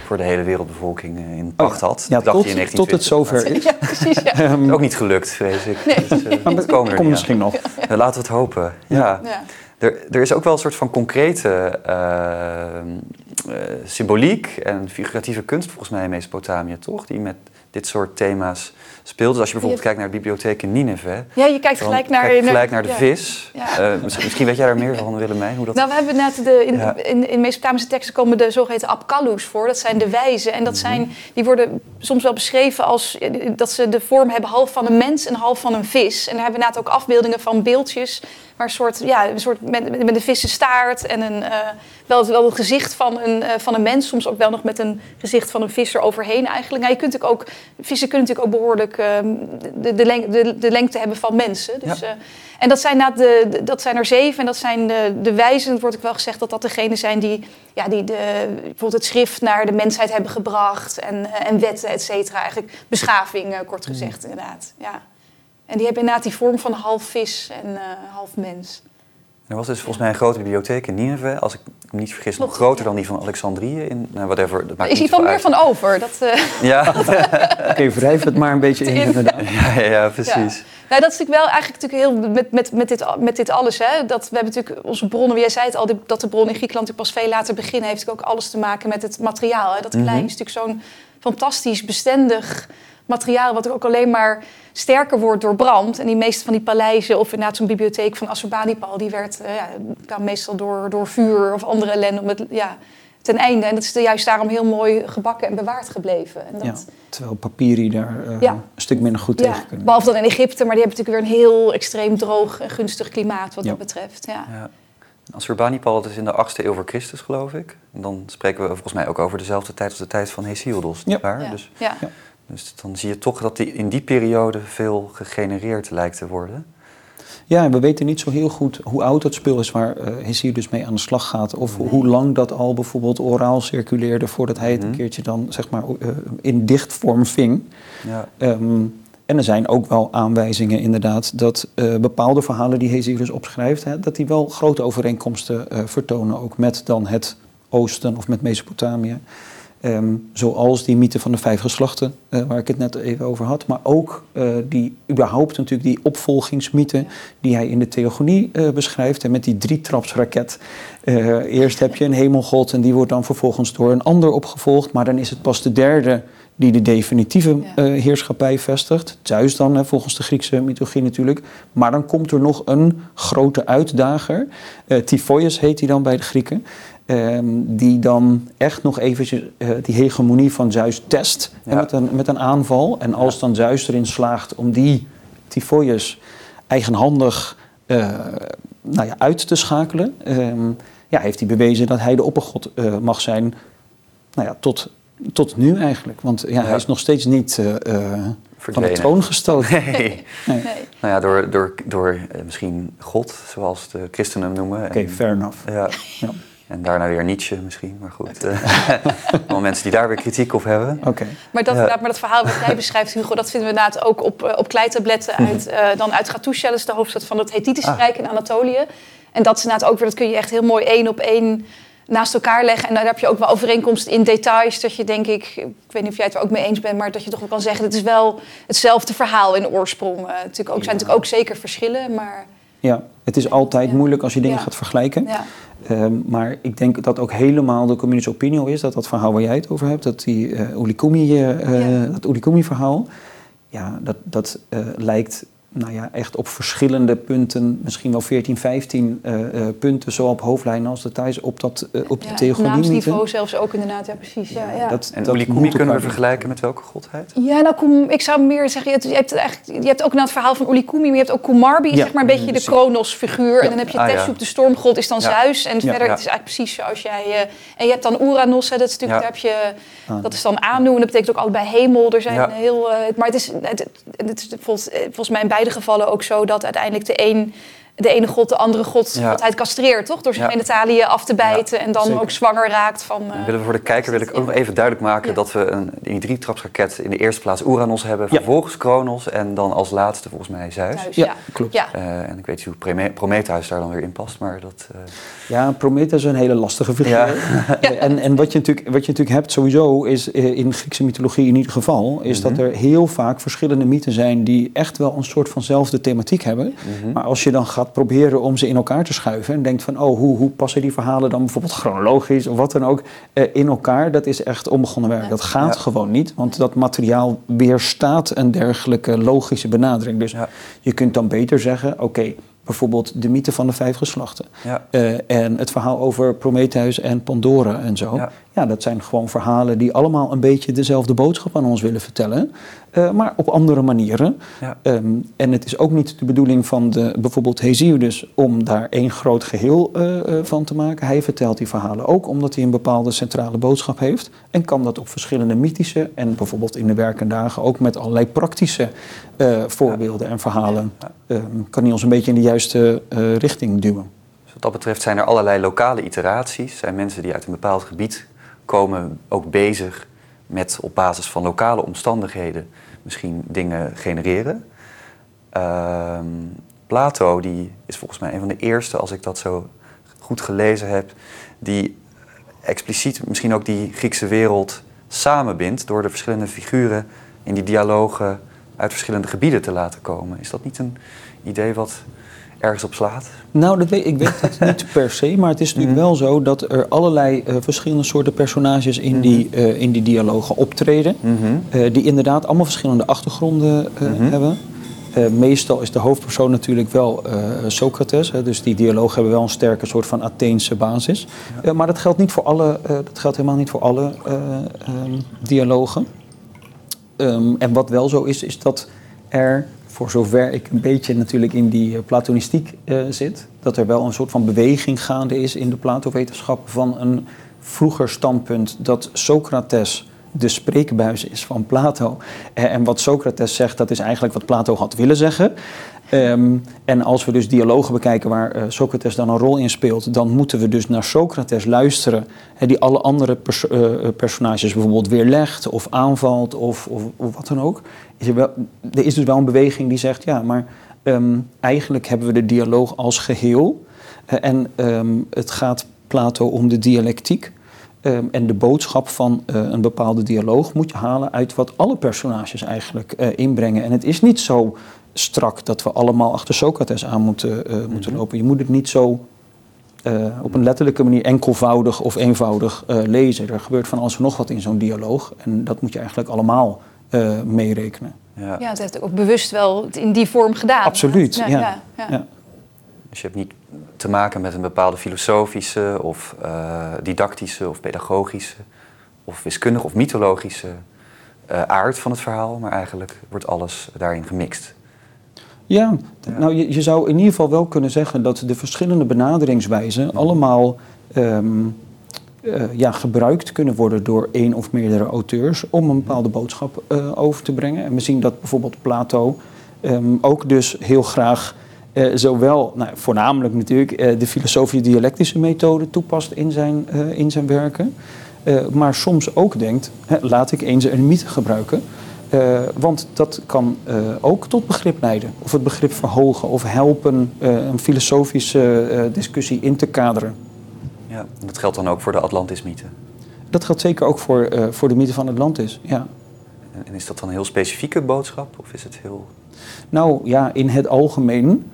[SPEAKER 1] voor de hele wereldbevolking eh, in pacht had.
[SPEAKER 3] Ja,
[SPEAKER 1] Dat dacht
[SPEAKER 3] tot,
[SPEAKER 1] hij in
[SPEAKER 3] tot het
[SPEAKER 1] 1920.
[SPEAKER 3] zover is.
[SPEAKER 2] Ja, precies. Ja. (laughs)
[SPEAKER 3] Ehm,
[SPEAKER 1] Ook niet gelukt, vrees ik. Dus,
[SPEAKER 3] maar dat komt misschien nog.
[SPEAKER 1] Laten we het hopen. Ja. Er, er is ook wel een soort van concrete eh, eh, symboliek en figuratieve kunst volgens mij in Mesopotamië, toch? Die met dit soort thema's speelt. Dus als je bijvoorbeeld kijkt naar de bibliotheek in Nineveh...
[SPEAKER 2] Ja, je kijkt gelijk naar...
[SPEAKER 1] kijk gelijk naar de
[SPEAKER 2] ja.
[SPEAKER 1] vis.
[SPEAKER 2] Ja.
[SPEAKER 1] Eh, misschien, misschien weet jij daar meer van, Willemijn, hoe dat...
[SPEAKER 2] Nou, we hebben net de, in,
[SPEAKER 1] Ja.
[SPEAKER 2] in, in Mesopotamische teksten komen de zogeheten apkallus voor. Dat zijn de wijzen. En dat
[SPEAKER 1] Mhm.
[SPEAKER 2] zijn, die worden soms wel beschreven als eh, dat ze de vorm hebben half van een mens en half van een vis. En daar hebben we inderdaad ook afbeeldingen van beeldjes. Maar een soort, ja, een soort met, met een vissenstaart en een, eh, wel, wel het gezicht van een, van een mens. Soms ook wel nog met een gezicht van een vis eroverheen eigenlijk. Nou, je kunt ook, vissen kunnen natuurlijk ook behoorlijk de, de, leng- de, de lengte hebben van mensen. Dus,
[SPEAKER 1] Ja.
[SPEAKER 2] eh, en dat zijn, inderdaad de, de- dat zijn er zeven. En dat zijn de, de wijzen. Wordt ook wel gezegd dat dat degenen zijn die, ja, die de, bijvoorbeeld het schrift naar de mensheid hebben gebracht. En, eh, en wetten, et cetera. Eigenlijk beschaving, eh, kort gezegd, inderdaad. Ja. En die hebben inderdaad die vorm van half vis en half mens.
[SPEAKER 1] Er was dus volgens mij een grote bibliotheek in Nineveh, als ik me niet vergis, nog groter dan die van Alexandrië. In, nou, whatever, dat maakt
[SPEAKER 2] is
[SPEAKER 1] niet
[SPEAKER 2] hier wel
[SPEAKER 1] zoveel
[SPEAKER 2] meer
[SPEAKER 1] uit.
[SPEAKER 2] van over. Dat, eh, (laughs)
[SPEAKER 1] Ja, (laughs)
[SPEAKER 3] Oké, wrijf het maar een beetje in, inderdaad. (laughs)
[SPEAKER 1] ja, ja, ja, precies.
[SPEAKER 2] Ja. Nou, dat is natuurlijk wel eigenlijk natuurlijk heel met, met, met, dit, met dit alles. Hè? Dat we hebben natuurlijk onze bronnen, jij zei het al, die- dat de bronnen in Griekenland natuurlijk pas veel later beginnen, heeft ook alles te maken met het materiaal. Hè? Dat klei
[SPEAKER 1] Mhm.
[SPEAKER 2] is natuurlijk zo'n fantastisch bestendig materiaal, wat ook alleen maar sterker wordt door brand. En die meeste van die paleizen, of inderdaad zo'n bibliotheek van Assurbanipal, die werd eh, ja, kwam meestal door, door vuur of andere ellende om het, ja, ten einde. En dat is juist daarom heel mooi gebakken en bewaard gebleven. En dat,
[SPEAKER 3] Ja, terwijl papyri daar eh,
[SPEAKER 2] Ja.
[SPEAKER 3] een stuk minder goed
[SPEAKER 2] ja,
[SPEAKER 3] tegen kunnen.
[SPEAKER 2] behalve dan in Egypte, maar die hebben natuurlijk weer een heel extreem droog en gunstig klimaat wat
[SPEAKER 3] Ja.
[SPEAKER 2] dat betreft. Ja.
[SPEAKER 1] Ja. Assurbanipal, dat is in de 8e eeuw voor Christus, geloof ik. En dan spreken we volgens mij ook over dezelfde tijd als de tijd van Hesiodos,
[SPEAKER 3] Ja.
[SPEAKER 1] nietwaar?
[SPEAKER 2] Ja.
[SPEAKER 1] Dus,
[SPEAKER 2] Ja.
[SPEAKER 3] Ja.
[SPEAKER 1] Dus dan zie je toch dat die, in die periode veel gegenereerd lijkt te worden.
[SPEAKER 3] Ja, en we weten niet zo heel goed hoe oud dat spul is waar Hesiodus mee aan de slag gaat. Of hoe lang dat al bijvoorbeeld oraal circuleerde voordat hij het een
[SPEAKER 1] Mhm.
[SPEAKER 3] keertje dan zeg maar eh, in dichtvorm ving.
[SPEAKER 1] Ja.
[SPEAKER 3] Ehm, en er zijn ook wel aanwijzingen inderdaad dat eh, bepaalde verhalen die Hesiodus opschrijft, hè, dat die wel grote overeenkomsten vertonen ook met dan het oosten of met Mesopotamië. Ehm, zoals die mythe van de vijf geslachten, eh, waar ik het net even over had. Maar ook eh, die, überhaupt natuurlijk die opvolgingsmythe die hij in de Theogonie eh, beschrijft. En met die drietrapsraket. Eerst heb je een hemelgod en die wordt dan vervolgens door een ander opgevolgd. Maar dan is het pas de derde die de definitieve heerschappij vestigt. Zeus dan, hè, volgens de Griekse mythologie natuurlijk. Maar dan komt er nog een grote uitdager. Typhoeus heet hij dan bij de Grieken. Ehm, die dan echt nog eventjes eh, die hegemonie van Zeus test
[SPEAKER 1] Ja.
[SPEAKER 3] en met, een, met een aanval. En als dan Zeus erin slaagt om die Typhoeus eigenhandig eh, nou ja, uit te schakelen, ehm, ja, heeft hij bewezen dat hij de oppergod eh, mag zijn nou ja, tot, tot nu eigenlijk. Want ja,
[SPEAKER 1] Ja.
[SPEAKER 3] hij is nog steeds niet van de troon gestoten.
[SPEAKER 1] Nee.
[SPEAKER 3] Nee.
[SPEAKER 2] Nee.
[SPEAKER 1] Nou ja, door, door, door misschien God, zoals de christenen hem noemen.
[SPEAKER 3] Oké, fair enough.
[SPEAKER 1] Ja.
[SPEAKER 3] Ja.
[SPEAKER 1] En daarna weer Nietzsche misschien, maar goed. eh, (laughs) Wel mensen die daar weer kritiek op hebben.
[SPEAKER 3] Oké.
[SPEAKER 2] Maar, dat,
[SPEAKER 1] Ja.
[SPEAKER 2] maar dat verhaal wat jij beschrijft, Hugo, dat vinden we inderdaad ook op, eh, op kleitabletten uit, eh, dan uit Gatoucha, dat is de hoofdstad van het Hethitische
[SPEAKER 1] Ah.
[SPEAKER 2] Rijk in Anatolië. En dat is inderdaad ook weer, dat kun je echt heel mooi één op één naast elkaar leggen. En daar heb je ook wel overeenkomst in details, dat je denk ik, ik weet niet of jij het er ook mee eens bent, maar dat je toch wel kan zeggen, het is wel hetzelfde verhaal in oorsprong. Eh, natuurlijk ook, zijn natuurlijk ook zeker verschillen, maar
[SPEAKER 3] Ja, het is altijd
[SPEAKER 2] Ja.
[SPEAKER 3] moeilijk als je dingen
[SPEAKER 2] Ja.
[SPEAKER 3] gaat vergelijken. Ehm, maar ik denk dat ook helemaal de communis opinio is, dat dat verhaal waar jij het over hebt, dat die eh Ulikumi, eh,
[SPEAKER 2] Ja.
[SPEAKER 3] dat Ulikumi-verhaal, ja, dat, dat eh, lijkt nou ja, echt op verschillende punten, misschien wel 14, 15 eh, eh, punten, zowel op hoofdlijnen als details, op, dat, eh, op de
[SPEAKER 2] ja.
[SPEAKER 3] theogonie
[SPEAKER 2] Naamsniveau zelfs ook inderdaad, ja precies. Ja, ja.
[SPEAKER 3] Dat,
[SPEAKER 1] En
[SPEAKER 3] dat
[SPEAKER 1] Ulikumi
[SPEAKER 3] moet
[SPEAKER 1] kunnen we vergelijken met welke godheid?
[SPEAKER 2] Ja, nou, ik zou meer zeggen, je hebt, je hebt, eigenlijk, je hebt ook nou het verhaal van Ulikumi, maar je hebt ook Kumarbi,
[SPEAKER 3] Ja,
[SPEAKER 2] zeg maar een beetje de. Kronos-figuur. En dan heb je
[SPEAKER 1] Ah,
[SPEAKER 2] de stormgod, is dan
[SPEAKER 1] Ja.
[SPEAKER 2] Zeus. En
[SPEAKER 3] Ja.
[SPEAKER 2] verder,
[SPEAKER 1] Ja.
[SPEAKER 2] het is eigenlijk precies zoals jij... eh, en je hebt dan Uranus, hè, dat, is natuurlijk, daar heb je,
[SPEAKER 3] Ah.
[SPEAKER 2] dat is dan Anu, en dat betekent ook allebei hemel. Er zijn
[SPEAKER 1] Ja.
[SPEAKER 2] heel, maar het is, het, het is volgens, volgens mij in beide gevallen ook zo dat uiteindelijk de een de ene god de andere god,
[SPEAKER 1] Ja.
[SPEAKER 2] godheid castreert, toch? Door zijn
[SPEAKER 1] Ja.
[SPEAKER 2] genitaliën af te bijten en dan
[SPEAKER 3] zeker.
[SPEAKER 2] ook zwanger raakt van... eh,
[SPEAKER 1] willen we voor de kijker wil ik ook nog even duidelijk maken
[SPEAKER 2] Ja.
[SPEAKER 1] dat we een, in die drietrapsraket in de eerste plaats Uranus hebben,
[SPEAKER 3] Ja.
[SPEAKER 1] vervolgens Kronos en dan als laatste volgens mij Zeus.
[SPEAKER 2] thuis,
[SPEAKER 3] Ja,
[SPEAKER 2] ja.
[SPEAKER 3] klopt.
[SPEAKER 2] Ja.
[SPEAKER 1] Eh, en ik weet niet hoe Prome- Prometheus daar dan weer in past, maar dat... eh,
[SPEAKER 3] Ja, Prometheus is een hele lastige figuur.
[SPEAKER 1] Ja. (laughs)
[SPEAKER 3] En, en wat, je natuurlijk, wat je natuurlijk hebt sowieso is in Griekse mythologie in ieder geval, is dat er heel vaak verschillende mythen zijn die echt wel een soort vanzelfde thematiek hebben. Maar als je dan gaat proberen om ze in elkaar te schuiven en denkt van, oh, hoe, hoe passen die verhalen dan bijvoorbeeld chronologisch of wat dan ook eh, in elkaar, dat is echt onbegonnen werk. Dat gaat
[SPEAKER 1] Ja.
[SPEAKER 3] gewoon niet, want dat materiaal weerstaat een dergelijke logische benadering. Dus
[SPEAKER 1] Ja.
[SPEAKER 3] je kunt dan beter zeggen, oké, bijvoorbeeld de mythe van de vijf geslachten.
[SPEAKER 1] ja.
[SPEAKER 3] Eh, en het verhaal over Prometheus en Pandora en zo. Ja.
[SPEAKER 1] Ja.
[SPEAKER 3] dat zijn gewoon verhalen die allemaal een beetje dezelfde boodschap aan ons willen vertellen. eh, maar op andere manieren.
[SPEAKER 1] Ja.
[SPEAKER 3] Ehm, en het is ook niet de bedoeling van de, bijvoorbeeld Hesiodus om daar één groot geheel eh, eh, van te maken. Hij vertelt die verhalen ook omdat hij een bepaalde centrale boodschap heeft. En kan dat op verschillende mythische en bijvoorbeeld in de werkende dagen ook met allerlei praktische voorbeelden en verhalen.
[SPEAKER 1] Ja.
[SPEAKER 3] ehm, kan hij ons een beetje in de juiste richting duwen.
[SPEAKER 1] Dus wat dat betreft zijn er allerlei lokale iteraties. Zijn mensen die uit een bepaald gebied komen ook bezig met op basis van lokale omstandigheden misschien dingen genereren. Ehm, Plato die is volgens mij een van de eerste, als ik dat zo goed gelezen heb, die expliciet misschien ook die Griekse wereld samenbindt door de verschillende figuren in die dialogen uit verschillende gebieden te laten komen. Is dat niet een idee wat ergens op slaat?
[SPEAKER 3] Nou, dat weet, ik weet het (laughs) niet per se, maar het is natuurlijk wel zo dat er allerlei eh, verschillende soorten personages in, die, eh, in die dialogen optreden. eh, die inderdaad allemaal verschillende achtergronden hebben. Meestal is de hoofdpersoon natuurlijk wel Socrates, hè, dus die dialogen hebben wel een sterke soort van Atheense basis. Maar dat geldt, niet voor alle, dat geldt helemaal niet voor alle eh, ehm, dialogen. Ehm, en wat wel zo is, is dat er, voor zover ik een beetje natuurlijk in die eh, platonistiek eh, zit, dat er wel een soort van beweging gaande is in de Plato-wetenschappen van een vroeger standpunt dat Socrates de spreekbuis is van Plato. Eh, en wat Socrates zegt, dat is eigenlijk wat Plato had willen zeggen. Ehm, en als we dus dialogen bekijken waar eh, Socrates dan een rol in speelt, dan moeten we dus naar Socrates luisteren, die alle andere eh, eh, personages bijvoorbeeld weerlegt of aanvalt of, of, wat dan ook. Is er, wel, er is dus wel een beweging die zegt, ja, maar ehm, eigenlijk hebben we de dialoog als geheel. Eh, en ehm, het gaat Plato om de dialectiek. En de boodschap van een bepaalde dialoog moet je halen uit wat alle personages eigenlijk inbrengen. En het is niet zo strak dat we allemaal achter Socrates aan moeten, eh, moeten lopen. Je moet het niet zo eh, op een letterlijke manier enkelvoudig of eenvoudig eh, lezen. Er gebeurt van alles en nog wat in zo'n dialoog. En dat moet je eigenlijk allemaal eh, meerekenen.
[SPEAKER 1] Ja.
[SPEAKER 2] Ja, het heeft ook bewust wel in die vorm gedaan.
[SPEAKER 3] Absoluut, ja.
[SPEAKER 2] ja, ja.
[SPEAKER 3] Ja.
[SPEAKER 1] Dus je hebt niet te maken met een bepaalde filosofische of eh, didactische of pedagogische of wiskundige of mythologische eh, aard van het verhaal, maar eigenlijk wordt alles daarin gemixt.
[SPEAKER 3] Ja, nou je, je zou in ieder geval wel kunnen zeggen dat de verschillende benaderingswijzen allemaal ehm, eh, ja, gebruikt kunnen worden door één of meerdere auteurs om een bepaalde boodschap eh, over te brengen. En we zien dat bijvoorbeeld Plato ehm, ook dus heel graag eh, zowel, nou, voornamelijk natuurlijk, de filosofische dialectische methode toepast in zijn, in zijn werken. Maar soms ook denkt, hè, laat ik eens een mythe gebruiken. Eh, want dat kan eh, ook tot begrip leiden. Of het begrip verhogen of helpen eh, een filosofische discussie in te kaderen.
[SPEAKER 1] Ja, en dat geldt dan ook voor de Atlantis-mythe.
[SPEAKER 3] Dat geldt zeker ook voor, voor de mythe van Atlantis. Ja.
[SPEAKER 1] En, en is dat dan een heel specifieke boodschap of is het heel...
[SPEAKER 3] Nou ja, in het algemeen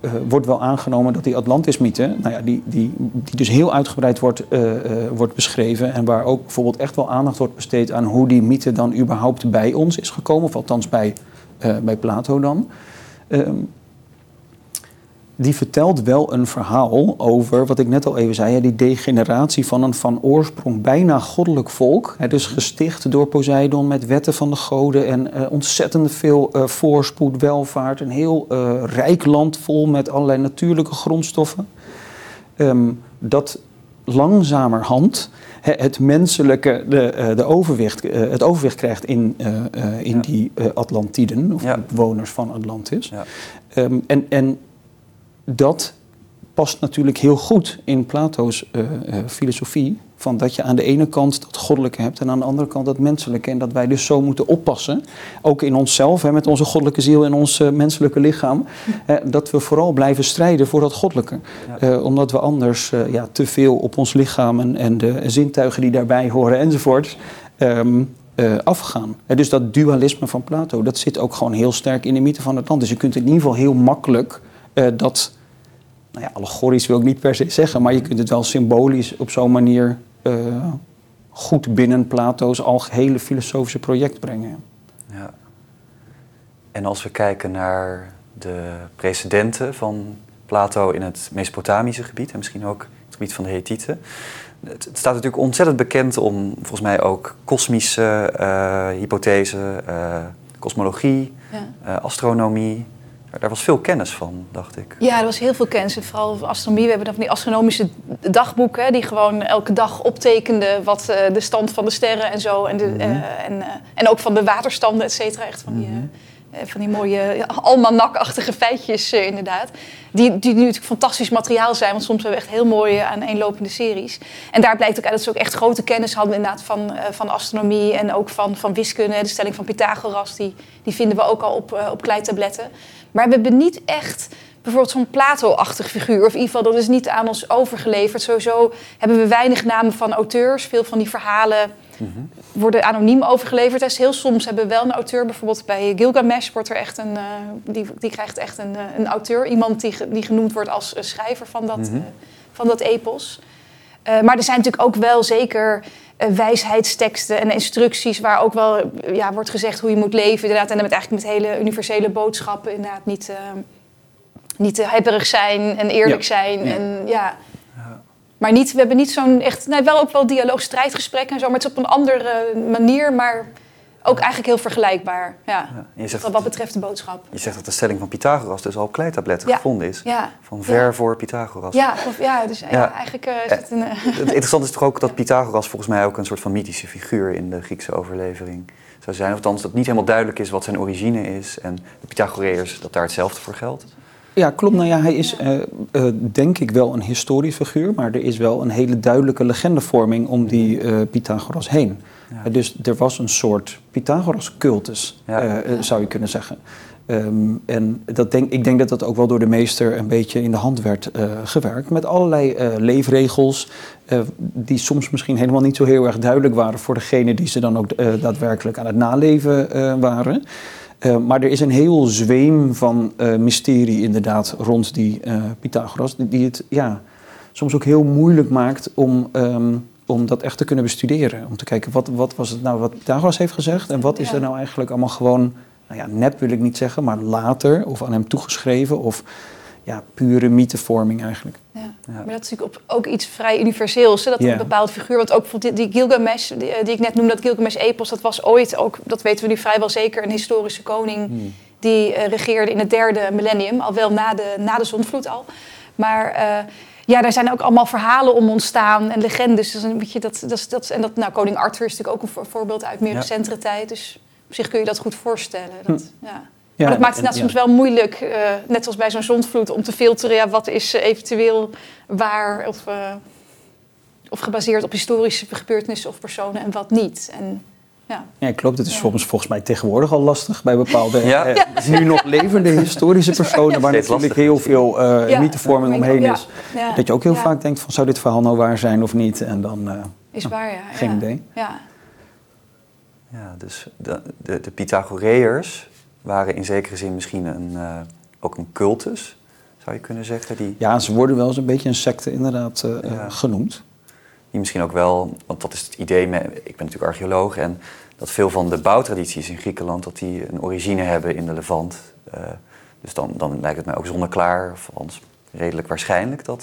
[SPEAKER 3] eh, wordt wel aangenomen dat die Atlantis-mythe, nou ja, die, die, die dus heel uitgebreid wordt, eh, eh, wordt beschreven en waar ook bijvoorbeeld echt wel aandacht wordt besteed aan hoe die mythe dan überhaupt bij ons is gekomen, of althans bij, bij Plato dan. Die vertelt wel een verhaal over, wat ik net al even zei, die degeneratie van een van oorsprong bijna goddelijk volk. Dus gesticht door Poseidon met wetten van de goden en eh, ontzettend veel eh, voorspoed, welvaart. Een heel eh, rijk land vol met allerlei natuurlijke grondstoffen. Ehm, dat langzamerhand het menselijke de, de overwicht, het overwicht krijgt in, in
[SPEAKER 1] Ja.
[SPEAKER 3] die Atlantiden, of
[SPEAKER 1] Ja.
[SPEAKER 3] bewoners van Atlantis.
[SPEAKER 1] Ja.
[SPEAKER 3] Ehm, en, en dat past natuurlijk heel goed in Plato's eh, eh, filosofie. Van dat je aan de ene kant dat goddelijke hebt en aan de andere kant dat menselijke. En dat wij dus zo moeten oppassen, ook in onszelf, hè, met onze goddelijke ziel en ons eh, menselijke lichaam. hè, dat we vooral blijven strijden voor dat goddelijke.
[SPEAKER 1] Ja.
[SPEAKER 3] Omdat we anders ja, te veel op ons lichaam en, en de zintuigen die daarbij horen enzovoort. ehm, eh, afgaan. Hè, dus dat dualisme van Plato, dat zit ook gewoon heel sterk in de mythe van het land. Dus je kunt in ieder geval heel makkelijk dat, nou ja, allegorisch wil ik niet per se zeggen, maar je kunt het wel symbolisch op zo'n manier eh, goed binnen Plato's algehele filosofische project brengen.
[SPEAKER 1] Ja. En als we kijken naar de precedenten van Plato in het Mesopotamische gebied en misschien ook het gebied van de Hethieten. Het, staat natuurlijk ontzettend bekend om volgens mij ook kosmische eh hypothesen, eh, kosmologie,
[SPEAKER 2] Ja.
[SPEAKER 1] eh, astronomie. Daar, was veel kennis van, dacht ik.
[SPEAKER 2] Ja, er was heel veel kennis. En Vooral over astronomie. We hebben dan van die astronomische dagboeken... die gewoon elke dag optekenden... wat eh, de stand van de sterren en zo... en, de,
[SPEAKER 1] Mhm.
[SPEAKER 2] eh, en, eh, en ook van de waterstanden, et cetera. Echt van die,
[SPEAKER 1] Mhm.
[SPEAKER 2] Van die mooie almanakachtige feitjes, eh, inderdaad. Die, die nu natuurlijk fantastisch materiaal zijn... want soms hebben we echt heel mooie aaneenlopende series. En daar blijkt ook uit dat ze ook echt grote kennis hadden... inderdaad van, eh, van astronomie en ook van, van wiskunde. De stelling van Pythagoras, die, die vinden we ook al op, eh, op kleitabletten. Maar we hebben niet echt bijvoorbeeld zo'n Plato-achtig figuur. Of in ieder geval, dat is niet aan ons overgeleverd. Sowieso hebben we weinig namen van auteurs. Veel van die verhalen worden anoniem overgeleverd. Dus heel soms hebben we wel een auteur. Bijvoorbeeld bij Gilgamesh wordt er echt een... eh, die, die krijgt echt een, eh, een auteur. Iemand die, die genoemd wordt als eh, schrijver van dat,
[SPEAKER 1] Mhm.
[SPEAKER 2] van dat epos. Maar er zijn natuurlijk ook wel zeker wijsheidsteksten en instructies... waar ook wel ja, wordt gezegd hoe je moet leven. Inderdaad. En met eigenlijk met hele universele boodschappen. Inderdaad niet... niet te hebberig zijn en eerlijk
[SPEAKER 3] Ja.
[SPEAKER 2] zijn.
[SPEAKER 3] Ja.
[SPEAKER 2] En, ja. Maar niet, we hebben niet zo'n echt... Nee, wel ook wel dialoog, strijdgesprekken en zo. Maar het is op een andere manier, maar ook eigenlijk heel vergelijkbaar. Ja.
[SPEAKER 1] Ja. Je, zegt
[SPEAKER 2] Wat, wat betreft de boodschap.
[SPEAKER 1] je zegt dat de stelling van Pythagoras dus al op kleitabletten
[SPEAKER 2] Ja.
[SPEAKER 1] gevonden is.
[SPEAKER 2] Ja,
[SPEAKER 1] Van ver voor Pythagoras.
[SPEAKER 2] ja, of, ja dus ja.
[SPEAKER 1] Ja.
[SPEAKER 2] eigenlijk is het een... eh,
[SPEAKER 1] Het (laughs) interessante is toch ook dat Pythagoras volgens mij ook een soort van mythische figuur in de Griekse overlevering zou zijn. Of althans, dat niet helemaal duidelijk is wat zijn origine is. En de Pythagoreërs, dat daar hetzelfde voor geldt.
[SPEAKER 3] Ja, klopt. Nou ja, hij is eh, eh, denk ik wel een historisch figuur, maar er is wel een hele duidelijke legendevorming om die eh, Pythagoras heen.
[SPEAKER 1] Ja.
[SPEAKER 3] Dus er was een soort Pythagoras-cultus,
[SPEAKER 1] Ja.
[SPEAKER 3] zou je kunnen zeggen. Ehm, en dat denk, ik denk dat dat ook wel door de meester een beetje in de hand werd gewerkt. Met allerlei leefregels die soms misschien helemaal niet zo heel erg duidelijk waren voor degene die ze dan ook daadwerkelijk aan het naleven waren. Eh, maar er is een heel zweem van eh, mysterie inderdaad rond die eh, Pythagoras, die, die het ja, soms ook heel moeilijk maakt om, ehm, om dat echt te kunnen bestuderen. Om te kijken, wat, wat was het nou wat Pythagoras heeft gezegd en wat is er nou eigenlijk allemaal gewoon, nou ja, nep wil ik niet zeggen, maar later of aan hem toegeschreven of ja, pure mythevorming eigenlijk.
[SPEAKER 2] ja.
[SPEAKER 1] Ja.
[SPEAKER 2] Maar dat is natuurlijk ook iets vrij universeels. Hè? Dat een bepaald figuur, want ook die, die Gilgamesh, die, eh, die ik net noemde, dat Gilgamesh-epos, dat was ooit ook, dat weten we nu vrijwel zeker, een historische koning die eh, regeerde in het derde millennium, al wel na de, na de zondvloed al. Maar eh, ja, daar zijn ook allemaal verhalen om ontstaan en legendes. Dus een beetje dat, dat, en dat, nou, koning Arthur is natuurlijk ook een voor- voorbeeld uit meer
[SPEAKER 1] Ja.
[SPEAKER 2] recentere tijd. Dus op zich kun je dat goed voorstellen. Dat, ja.
[SPEAKER 3] Ja,
[SPEAKER 2] maar dat maakt het
[SPEAKER 3] en-
[SPEAKER 2] inderdaad soms wel moeilijk, eh, net als bij zo'n zondvloed, om te filteren. Ja, wat is eh, eventueel waar of, eh, of gebaseerd op historische gebeurtenissen of personen en wat niet. En, ja.
[SPEAKER 3] Ja, klopt. Het is
[SPEAKER 2] Ja.
[SPEAKER 3] soms volgens mij tegenwoordig al lastig bij bepaalde (laughs)
[SPEAKER 1] Ja.
[SPEAKER 3] eh, nu nog levende historische personen, waar natuurlijk heel veel eh
[SPEAKER 2] Ja.
[SPEAKER 3] mythevorming omheen
[SPEAKER 2] Ja.
[SPEAKER 3] is.
[SPEAKER 2] Ja.
[SPEAKER 3] Dat je ook heel
[SPEAKER 2] Ja.
[SPEAKER 3] vaak denkt van zou dit verhaal nou waar zijn of niet? En dan, eh,
[SPEAKER 2] Is
[SPEAKER 3] Oh,
[SPEAKER 2] waar, ja.
[SPEAKER 3] geen
[SPEAKER 2] ja.
[SPEAKER 3] idee.
[SPEAKER 2] Ja.
[SPEAKER 1] Ja, dus de, de, de Pythagoreërs waren in zekere zin misschien een, eh, ook een cultus, zou je kunnen zeggen. Die,
[SPEAKER 3] ja, ze worden wel eens een beetje een secte inderdaad eh,
[SPEAKER 1] Ja.
[SPEAKER 3] genoemd.
[SPEAKER 1] die misschien ook wel, want dat is het idee, met, ik ben natuurlijk archeoloog en dat veel van de bouwtradities in Griekenland, dat die een origine hebben in de Levant. Eh, dus dan, dan lijkt het mij ook zonneklaar, of althans redelijk waarschijnlijk, dat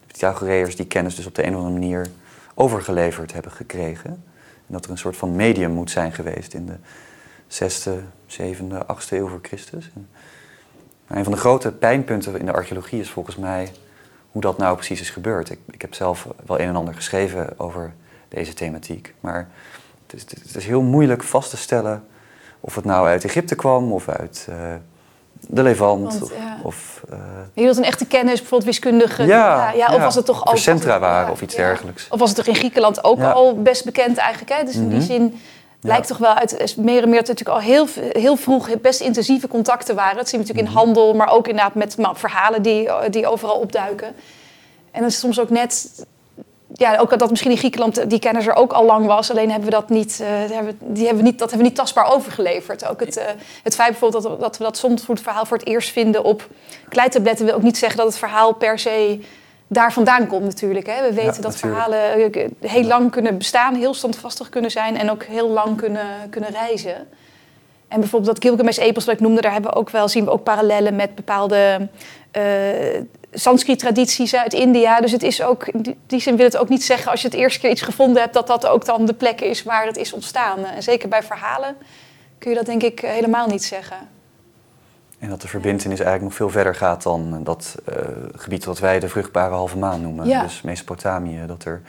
[SPEAKER 1] de Pythagoreërs die kennis dus op de een of andere manier overgeleverd hebben gekregen. En dat er een soort van medium moet zijn geweest in de 6e, 7e, 8e eeuw voor Christus. En een van de grote pijnpunten in de archeologie is volgens mij hoe dat nou precies is gebeurd. Ik, ik heb zelf wel een en ander geschreven over deze thematiek. Maar het is, het is heel moeilijk vast te stellen of het nou uit Egypte kwam of uit uh, de Levant.
[SPEAKER 2] Want, ja.
[SPEAKER 1] of, uh,
[SPEAKER 2] Je wilt een echte kennis, bijvoorbeeld wiskundige.
[SPEAKER 1] Ja,
[SPEAKER 2] ja, of was het toch
[SPEAKER 1] er centra waren of iets dergelijks.
[SPEAKER 2] Of was het toch in Griekenland ook al best bekend eigenlijk? Hè? Dus in die
[SPEAKER 1] Mhm.
[SPEAKER 2] Zin blijkt toch wel uit meer en meer dat natuurlijk al heel, heel vroeg best intensieve contacten waren. Dat zien we natuurlijk
[SPEAKER 1] Mhm.
[SPEAKER 2] in handel, maar ook inderdaad met nou, verhalen die, die overal opduiken. En dat is soms ook net... Ja, ook dat misschien in Griekenland die kennis er ook al lang was. Alleen hebben we dat niet, eh, hebben, die hebben we niet, dat hebben we niet tastbaar overgeleverd. Ook het, eh, het feit bijvoorbeeld dat, we- dat we dat zondvoetverhaal voor het eerst vinden op kleitabletten... wil ook niet zeggen dat het verhaal per se daar vandaan komt natuurlijk. Hè. We weten dat
[SPEAKER 1] natuurlijk.
[SPEAKER 2] verhalen eh, heel lang kunnen bestaan, heel standvastig kunnen zijn... en ook heel lang kunnen, kunnen reizen. En bijvoorbeeld dat Gilgamesh-epos wat ik noemde, daar hebben we ook wel, zien we ook parallellen met bepaalde eh Sanskrit-tradities uit India. Dus het is ook, in die- die zin wil het ook niet zeggen als je het eerste keer iets gevonden hebt, dat dat ook dan de plek is waar het is ontstaan. En zeker bij verhalen kun je dat denk ik helemaal niet zeggen.
[SPEAKER 1] En dat de verbindenis eigenlijk nog veel verder gaat dan dat eh, gebied wat wij de vruchtbare halve maan noemen.
[SPEAKER 2] Ja.
[SPEAKER 1] Dus Mesopotamië. Dat er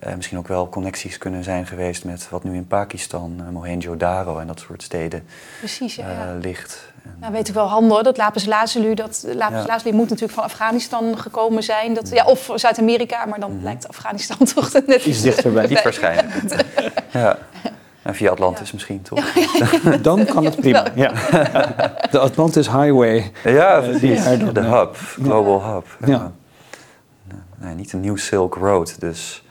[SPEAKER 1] eh, misschien ook wel connecties kunnen zijn geweest met wat nu in Pakistan, eh, Mohenjo-Daro en dat soort steden
[SPEAKER 2] Precies, ja.
[SPEAKER 1] eh,
[SPEAKER 2] ja.
[SPEAKER 1] ligt. En,
[SPEAKER 2] Nou, weet ik wel handel, dat lapis lazuli, dat lapis
[SPEAKER 1] Ja.
[SPEAKER 2] lazuli moet natuurlijk van Afghanistan gekomen zijn. Dat, ja, of Zuid-Amerika, maar dan
[SPEAKER 1] Mhm.
[SPEAKER 2] lijkt Afghanistan (laughs) toch net
[SPEAKER 3] Iets dichterbij.
[SPEAKER 1] Niet waarschijnlijk. (laughs) ja. En via Atlantis
[SPEAKER 2] Ja.
[SPEAKER 1] misschien, toch? (laughs)
[SPEAKER 3] Dan kan het prima. Ja. De Atlantis Highway.
[SPEAKER 1] Ja,
[SPEAKER 3] Eh,
[SPEAKER 1] precies. de
[SPEAKER 3] eh,
[SPEAKER 1] hub, global hub.
[SPEAKER 3] Ja.
[SPEAKER 1] Nee, niet een nieuw Silk Road. Dus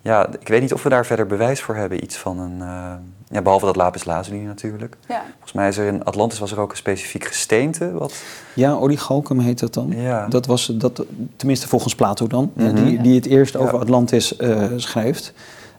[SPEAKER 1] ja, ik weet niet of we daar verder bewijs voor hebben. Iets van een, eh, ja, behalve dat lapis lazuli natuurlijk.
[SPEAKER 2] Ja.
[SPEAKER 1] Volgens mij is er in Atlantis was er ook een specifiek gesteente. Wat,
[SPEAKER 3] Ja, Orichalcum heet dat dan.
[SPEAKER 1] ja.
[SPEAKER 3] Dat was dat, tenminste volgens Plato dan, eh,
[SPEAKER 1] Mhm.
[SPEAKER 3] die, die het eerst
[SPEAKER 1] Ja.
[SPEAKER 3] over Atlantis eh, schrijft.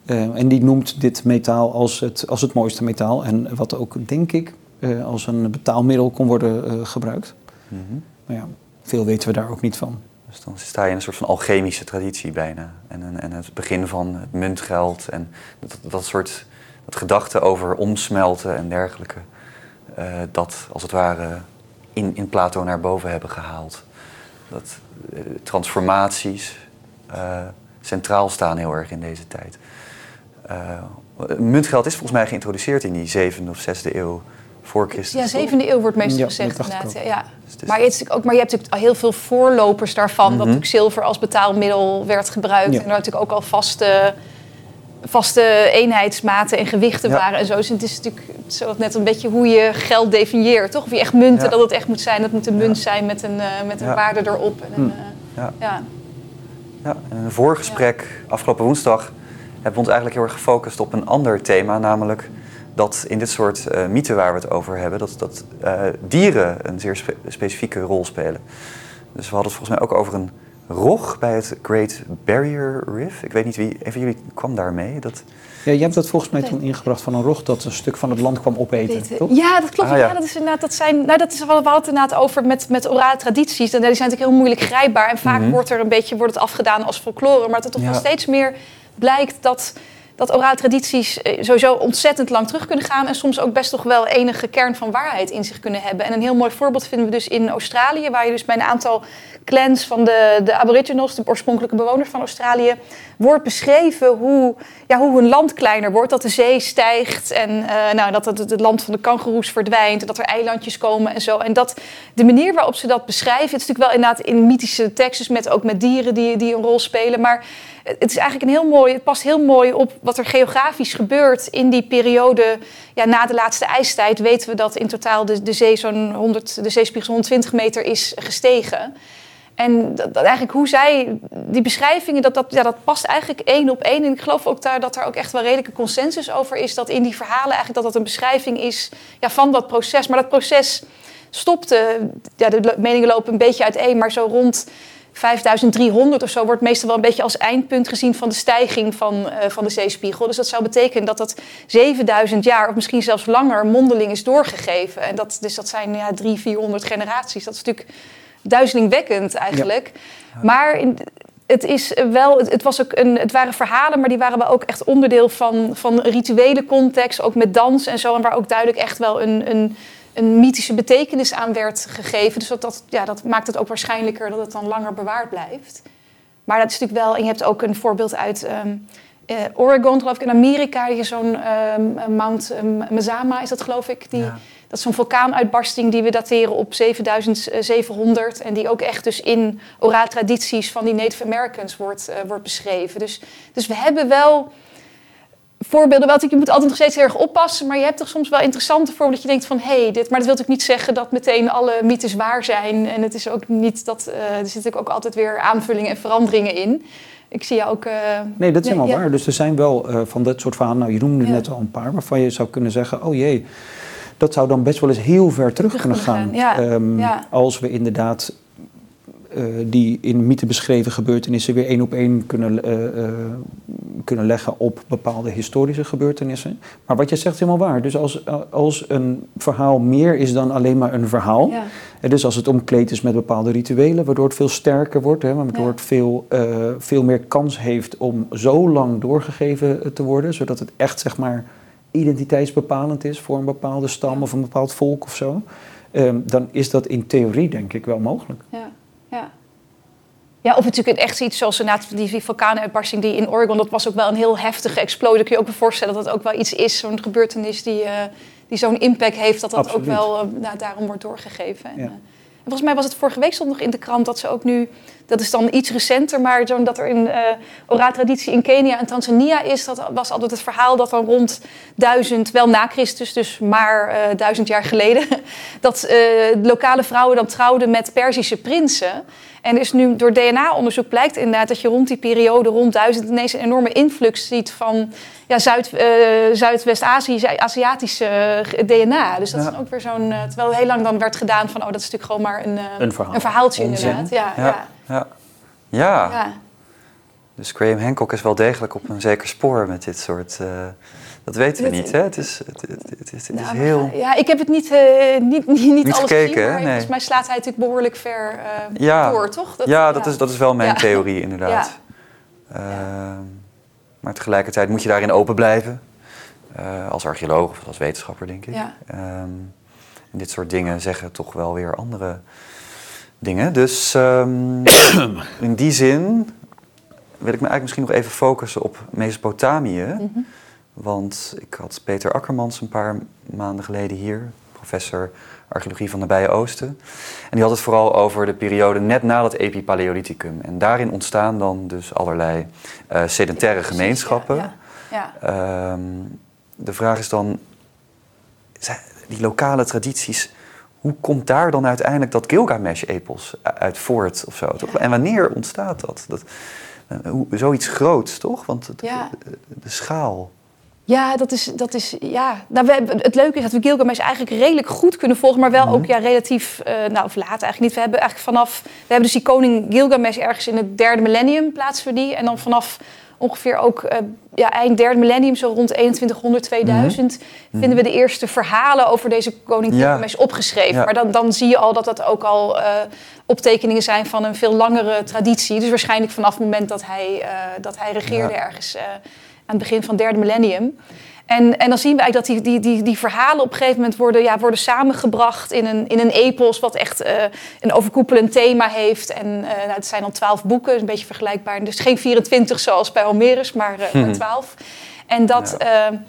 [SPEAKER 3] Eh, en die noemt dit metaal als het, als het mooiste metaal. En wat ook, denk ik, eh, als een betaalmiddel kon worden eh, gebruikt.
[SPEAKER 1] Mhm.
[SPEAKER 3] Maar ja, veel weten we daar ook niet van.
[SPEAKER 1] Dus dan sta je in een soort van alchemische traditie bijna. En, en, het begin van het muntgeld en dat, dat soort dat gedachten over omsmelten en dergelijke. dat als het ware in, in Plato naar boven hebben gehaald. Dat transformaties centraal staan heel erg in deze tijd. Eh, muntgeld is volgens mij geïntroduceerd in die zevende of zesde eeuw voor Christus.
[SPEAKER 2] Ja,
[SPEAKER 1] toch?
[SPEAKER 2] zevende eeuw wordt meestal
[SPEAKER 3] Ja,
[SPEAKER 2] gezegd
[SPEAKER 3] dat
[SPEAKER 2] inderdaad. Ja.
[SPEAKER 1] Dus het is-
[SPEAKER 2] Maar, je hebt natuurlijk ook, maar je hebt natuurlijk al heel veel voorlopers daarvan. Dat
[SPEAKER 1] Mhm.
[SPEAKER 2] natuurlijk zilver als betaalmiddel werd gebruikt.
[SPEAKER 3] Ja.
[SPEAKER 2] En er natuurlijk ook al vaste, vaste eenheidsmaten en gewichten
[SPEAKER 1] Ja.
[SPEAKER 2] waren. En zo. Dus het is natuurlijk zo net een beetje hoe je geld definieert. Toch? Of je echt munten,
[SPEAKER 1] Ja.
[SPEAKER 2] dat het echt moet zijn. Dat moet een munt
[SPEAKER 1] Ja.
[SPEAKER 2] zijn met een, eh, met een
[SPEAKER 1] Ja.
[SPEAKER 2] waarde erop. En een,
[SPEAKER 1] Ja.
[SPEAKER 2] ja.
[SPEAKER 1] Ja, in een voorgesprek afgelopen woensdag hebben we ons eigenlijk heel erg gefocust op een ander thema, namelijk dat in dit soort eh mythen waar we het over hebben, dat, dat eh, dieren een zeer spe- specifieke rol spelen. Dus we hadden het volgens mij ook over een rog bij het Great Barrier Reef. Ik weet niet wie, een van jullie kwam daarmee. Dat,
[SPEAKER 3] Ja, je hebt dat volgens mij toen ingebracht van een rog dat een stuk van het land kwam opeten, toch?
[SPEAKER 2] Ja, dat klopt.
[SPEAKER 1] Ah,
[SPEAKER 2] ja.
[SPEAKER 1] ja.
[SPEAKER 2] dat is inderdaad, dat zijn, nou, dat is, we inderdaad over met, met orale tradities. En die zijn natuurlijk heel moeilijk grijpbaar. En vaak
[SPEAKER 1] Mhm.
[SPEAKER 2] wordt er een beetje wordt het afgedaan als folklore. Maar dat het toch
[SPEAKER 1] Ja.
[SPEAKER 2] steeds meer blijkt dat, dat orale tradities eh, sowieso ontzettend lang terug kunnen gaan. En soms ook best toch wel enige kern van waarheid in zich kunnen hebben. En een heel mooi voorbeeld vinden we dus in Australië. Waar je dus bij een aantal clans van de, de aboriginals, de oorspronkelijke bewoners van Australië, wordt beschreven hoe, ja, hoe hun land kleiner wordt. Dat de zee stijgt en eh, nou, dat het, het land van de kangoeroes verdwijnt. En dat er eilandjes komen en zo. En dat de manier waarop ze dat beschrijven, het is natuurlijk wel inderdaad in mythische teksten, met, ook met dieren die, die een rol spelen. Maar het is eigenlijk een heel mooi, het past heel mooi op wat er geografisch gebeurt in die periode. Ja, na de laatste ijstijd weten we dat in totaal de, de zee zo'n 100, de zeespiegel zo'n 120 meter is gestegen. En dat, dat eigenlijk hoe zij, die beschrijvingen, dat, dat, ja, dat past eigenlijk één op één. En ik geloof ook daar, dat er ook echt wel redelijke consensus over is. Dat in die verhalen eigenlijk dat dat een beschrijving is ja, van dat proces. Maar dat proces stopte, ja, de meningen lopen een beetje uiteen, maar zo rond 5300 of zo wordt meestal wel een beetje als eindpunt gezien van de stijging van, eh, van de zeespiegel. Dus dat zou betekenen dat dat 7000 jaar of misschien zelfs langer mondeling is doorgegeven. En dat, dus dat zijn ja, 300, 400 generaties. Dat is natuurlijk duizelingwekkend eigenlijk. Maar in, het, is wel, het, het was ook een, het waren verhalen, maar die waren wel ook echt onderdeel van, van rituele context. Ook met dans en zo. En waar ook duidelijk echt wel een, een een mythische betekenis aan werd gegeven. Dus dat, dat, ja, dat maakt het ook waarschijnlijker dat het dan langer bewaard blijft. Maar dat is natuurlijk wel, en je hebt ook een voorbeeld uit ehm, eh, Oregon, geloof ik, in Amerika. Je zo'n ehm, Mount Mazama is dat, geloof ik. Die, Dat is zo'n vulkaanuitbarsting die we dateren op 7700. En die ook echt dus in orale tradities van die Native Americans wordt, uh, wordt beschreven. Dus, dus we hebben wel voorbeelden. Wel, je moet altijd nog steeds heel erg oppassen. Maar je hebt toch soms wel interessante voorbeelden dat je denkt van... hé, hey, dit, maar dat wil natuurlijk niet zeggen dat meteen alle mythes waar zijn. En het is ook niet dat... Uh, er zitten natuurlijk ook altijd weer aanvullingen en veranderingen in. Ik zie jou ook... Uh,
[SPEAKER 3] nee, dat is helemaal waar. Dus er zijn wel uh, van dat soort verhalen... Nou, je noemde ja. net al een paar waarvan je zou kunnen zeggen... oh jee, dat zou dan best wel eens heel ver terug, terug kunnen gaan.
[SPEAKER 2] Ja.
[SPEAKER 3] Um,
[SPEAKER 2] ja.
[SPEAKER 3] Als we inderdaad die in mythe beschreven gebeurtenissen weer één op één kunnen, uh, uh, kunnen leggen op bepaalde historische gebeurtenissen. Maar wat je zegt is helemaal waar. Dus als, als een verhaal meer is dan alleen maar een verhaal.
[SPEAKER 2] Ja.
[SPEAKER 3] En dus als het omkleed is met bepaalde rituelen, waardoor het veel sterker wordt, hè, waardoor
[SPEAKER 2] Ja.
[SPEAKER 3] het veel, veel meer kans heeft om zo lang doorgegeven te worden, zodat het echt zeg maar identiteitsbepalend is voor een bepaalde stam
[SPEAKER 2] Ja.
[SPEAKER 3] of een bepaald volk of zo. ehm, dan is dat in theorie denk ik wel mogelijk.
[SPEAKER 2] Ja, ja. Ja, of natuurlijk echt iets zoals die, vulkaanuitbarsting die in Oregon, dat was ook wel een heel heftige explosie. Kun je ook wel voorstellen dat dat ook wel iets is, zo'n gebeurtenis die, eh, die zo'n impact heeft, dat dat
[SPEAKER 3] Absoluut.
[SPEAKER 2] ook wel eh, nou, daarom wordt doorgegeven. En,
[SPEAKER 3] Ja.
[SPEAKER 2] eh, volgens mij was het vorige week stond nog in de krant dat ze ook nu, dat is dan iets recenter, maar zo'n dat er in traditie in Kenia en Tanzania is, dat was altijd het verhaal dat dan rond duizend, wel na Christus, dus maar eh, duizend jaar geleden, (laughs) dat eh, lokale vrouwen dan trouwden met Perzische prinsen. En dus nu door DNA-onderzoek blijkt inderdaad dat je rond die periode, rond duizend, ineens een enorme influx ziet van ja, Zuid, eh, Zuidwest-Azië, Aziatische eh, DNA. Dus dat
[SPEAKER 1] Ja.
[SPEAKER 2] is ook weer zo'n, eh, terwijl heel lang dan werd gedaan van, oh, dat is natuurlijk gewoon maar een, eh,
[SPEAKER 3] Een verhaal.
[SPEAKER 2] een verhaaltje
[SPEAKER 3] Onzin.
[SPEAKER 2] inderdaad. Ja, ja.
[SPEAKER 1] Ja. Ja. Ja.
[SPEAKER 2] ja.
[SPEAKER 1] dus Graham Hancock is wel degelijk op een zeker spoor met dit soort... dat weten we niet, hè? Het is, het, het, het is, het is
[SPEAKER 2] Nou,
[SPEAKER 1] heel...
[SPEAKER 2] ja, ik heb het niet, eh, niet, niet, niet, alles
[SPEAKER 1] gekeken,
[SPEAKER 2] gezien, maar
[SPEAKER 1] Nee.
[SPEAKER 2] volgens mij slaat hij natuurlijk behoorlijk ver eh,
[SPEAKER 1] Ja.
[SPEAKER 2] door, toch?
[SPEAKER 1] ja, dat, Is, dat is wel mijn
[SPEAKER 2] Ja.
[SPEAKER 1] theorie, inderdaad. (laughs) Ehm, maar tegelijkertijd moet je daarin open blijven. eh, als archeoloog of als wetenschapper, denk ik.
[SPEAKER 2] Ja.
[SPEAKER 1] En dit soort dingen zeggen toch wel weer andere dingen. Dus ehm, (coughs) in die zin wil ik me eigenlijk misschien nog even focussen op Mesopotamië.
[SPEAKER 2] Mhm.
[SPEAKER 1] Want ik had Peter Akkermans een paar maanden geleden hier, professor archeologie van Nabije Oosten. En die had het vooral over de periode net na dat Epipaleolithicum. En daarin ontstaan dan dus allerlei eh, sedentaire gemeenschappen.
[SPEAKER 2] Ja, ja.
[SPEAKER 1] Ehm, de vraag is dan, die lokale tradities, hoe komt daar dan uiteindelijk dat Gilgamesh-epos uit voort of zo? Toch? En wanneer ontstaat dat? dat eh, hoe, zoiets groots, toch? Want het- de, de schaal.
[SPEAKER 2] Ja, dat is, dat is ja. Nou, we het leuke is dat we Gilgamesh eigenlijk redelijk goed kunnen volgen, maar wel
[SPEAKER 1] Mhm.
[SPEAKER 2] ook ja, relatief, eh, nou of laat eigenlijk niet. We hebben eigenlijk vanaf, we hebben dus die koning Gilgamesh ergens in het derde millennium plaatsen we die. En dan vanaf ongeveer ook eh, ja, eind derde millennium, zo rond 2100, 2000, vinden we de eerste verhalen over deze koning
[SPEAKER 1] Mhm. Ja.
[SPEAKER 2] Gilgamesh opgeschreven.
[SPEAKER 1] Ja.
[SPEAKER 2] Maar dan, dan zie je al dat dat ook al eh, optekeningen zijn van een veel langere traditie. Dus waarschijnlijk vanaf het moment dat hij, dat hij regeerde ergens het begin van het derde millennium. En, en dan zien we eigenlijk dat die, die, die, die verhalen op een gegeven moment worden, ja, worden samengebracht in een, in een epos, wat echt eh, een overkoepelend thema heeft. En eh, nou, het zijn dan twaalf boeken, een beetje vergelijkbaar. Dus geen 24 zoals bij Homerus, maar, eh, maar 12. En dat.
[SPEAKER 1] Ja.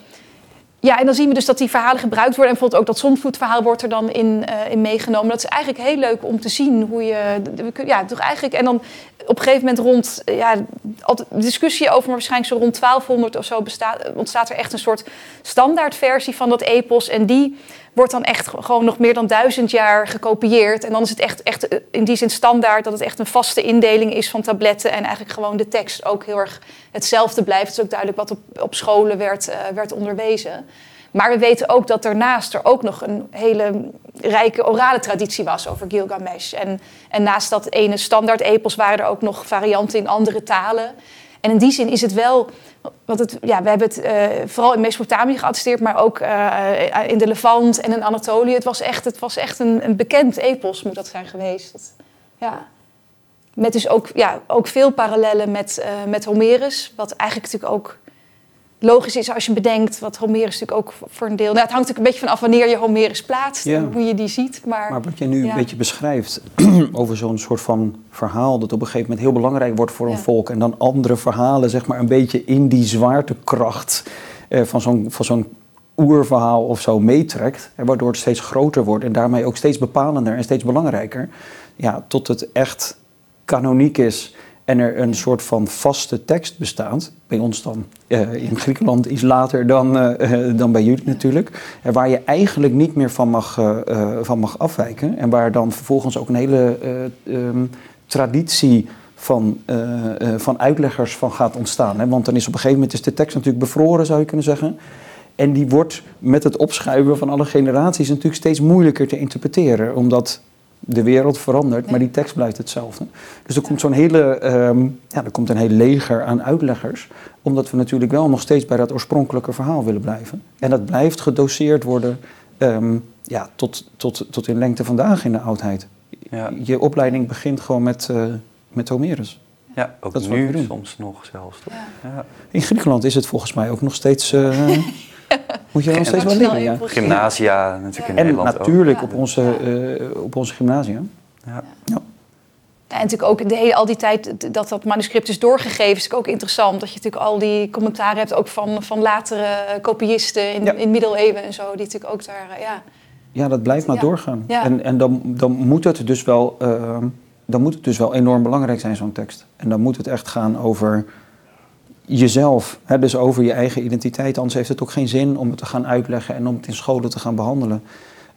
[SPEAKER 2] ja, en dan zien we dus dat die verhalen gebruikt worden. En bijvoorbeeld ook dat zondvloedverhaal wordt er dan in, in meegenomen. Dat is eigenlijk heel leuk om te zien hoe je... Ja, toch eigenlijk... En dan op een gegeven moment rond... Ja, discussie over, maar waarschijnlijk zo rond 1200 of zo bestaat, ontstaat er echt een soort standaardversie van dat epos. En die wordt dan echt gewoon nog meer dan duizend jaar gekopieerd. En dan is het echt, echt eh, in die zin standaard dat het echt een vaste indeling is van tabletten. En eigenlijk gewoon de tekst ook heel erg hetzelfde blijft. Het is ook duidelijk wat op, op scholen werd, eh, werd onderwezen. Maar we weten ook dat daarnaast er ook nog een hele rijke orale traditie was over Gilgamesh. En, en naast dat ene standaard epos waren er ook nog varianten in andere talen. En in die zin is het wel, want het, ja, we hebben het eh, vooral in Mesopotamië geattesteerd, maar ook eh, in de Levant en in Anatolië. Het was echt, het was echt een, een bekend epos, moet dat zijn geweest. Ja. Met dus ook, ja, ook veel parallellen met, eh, met Homerus, wat eigenlijk natuurlijk ook logisch is als je bedenkt wat Homerus natuurlijk ook voor een deel... Nou, het hangt natuurlijk een beetje vanaf wanneer je Homerus plaatst
[SPEAKER 3] Ja.
[SPEAKER 2] en hoe je die ziet. Maar,
[SPEAKER 3] Maar wat je nu
[SPEAKER 2] Ja.
[SPEAKER 3] een beetje beschrijft (clears throat) over zo'n soort van verhaal dat op een gegeven moment heel belangrijk wordt voor een volk en dan andere verhalen zeg maar een beetje in die zwaartekracht eh, van zo'n van zo'n oerverhaal of zo meetrekt, waardoor het steeds groter wordt en daarmee ook steeds bepalender en steeds belangrijker, ja, tot het echt kanoniek is en er een soort van vaste tekst bestaat, bij ons dan eh, in Griekenland iets later dan, eh, eh, dan bij jullie natuurlijk, waar je eigenlijk niet meer van mag, van mag afwijken en waar dan vervolgens ook een hele eh, ehm, traditie van, van uitleggers van gaat ontstaan. Hè? Want dan is op een gegeven moment is de tekst natuurlijk bevroren, zou je kunnen zeggen. En die wordt met het opschuiven van alle generaties natuurlijk steeds moeilijker te interpreteren, omdat de wereld verandert, maar die tekst blijft hetzelfde. Dus er komt zo'n hele, ehm, ja, er komt een heel leger aan uitleggers, omdat we natuurlijk wel nog steeds bij dat oorspronkelijke verhaal willen blijven. En dat blijft gedoseerd worden ehm, ja, tot, tot, tot in lengte vandaag in de oudheid.
[SPEAKER 1] Ja,
[SPEAKER 3] Je opleiding begint gewoon met, eh, met Homerus.
[SPEAKER 1] ja ook
[SPEAKER 3] Dat is wat we
[SPEAKER 1] nu soms nog zelfs. toch?
[SPEAKER 2] Ja.
[SPEAKER 1] Ja.
[SPEAKER 3] In Griekenland is het volgens mij ook nog steeds. eh, (laughs) moet je nog steeds wel leren, ja.
[SPEAKER 1] Gymnasia natuurlijk in
[SPEAKER 3] En
[SPEAKER 1] Nederland ook.
[SPEAKER 3] natuurlijk op onze, eh, op onze gymnasia.
[SPEAKER 1] Ja.
[SPEAKER 3] Ja.
[SPEAKER 2] En natuurlijk ook de hele, al die tijd dat dat manuscript is doorgegeven, is natuurlijk ook interessant. Dat je natuurlijk al die commentaren hebt, ook van, van latere kopiësten in,
[SPEAKER 3] Ja.
[SPEAKER 2] in middeleeuwen en zo, die natuurlijk ook daar, eh, ja.
[SPEAKER 3] Ja, dat blijft maar
[SPEAKER 2] Ja.
[SPEAKER 3] doorgaan.
[SPEAKER 2] Ja.
[SPEAKER 3] En, en dan, dan moet het dus wel. eh, dan moet het dus wel enorm belangrijk zijn, zo'n tekst. En dan moet het echt gaan over jezelf. Hè, dus over je eigen identiteit. Anders heeft het ook geen zin om het te gaan uitleggen en om het in scholen te gaan behandelen.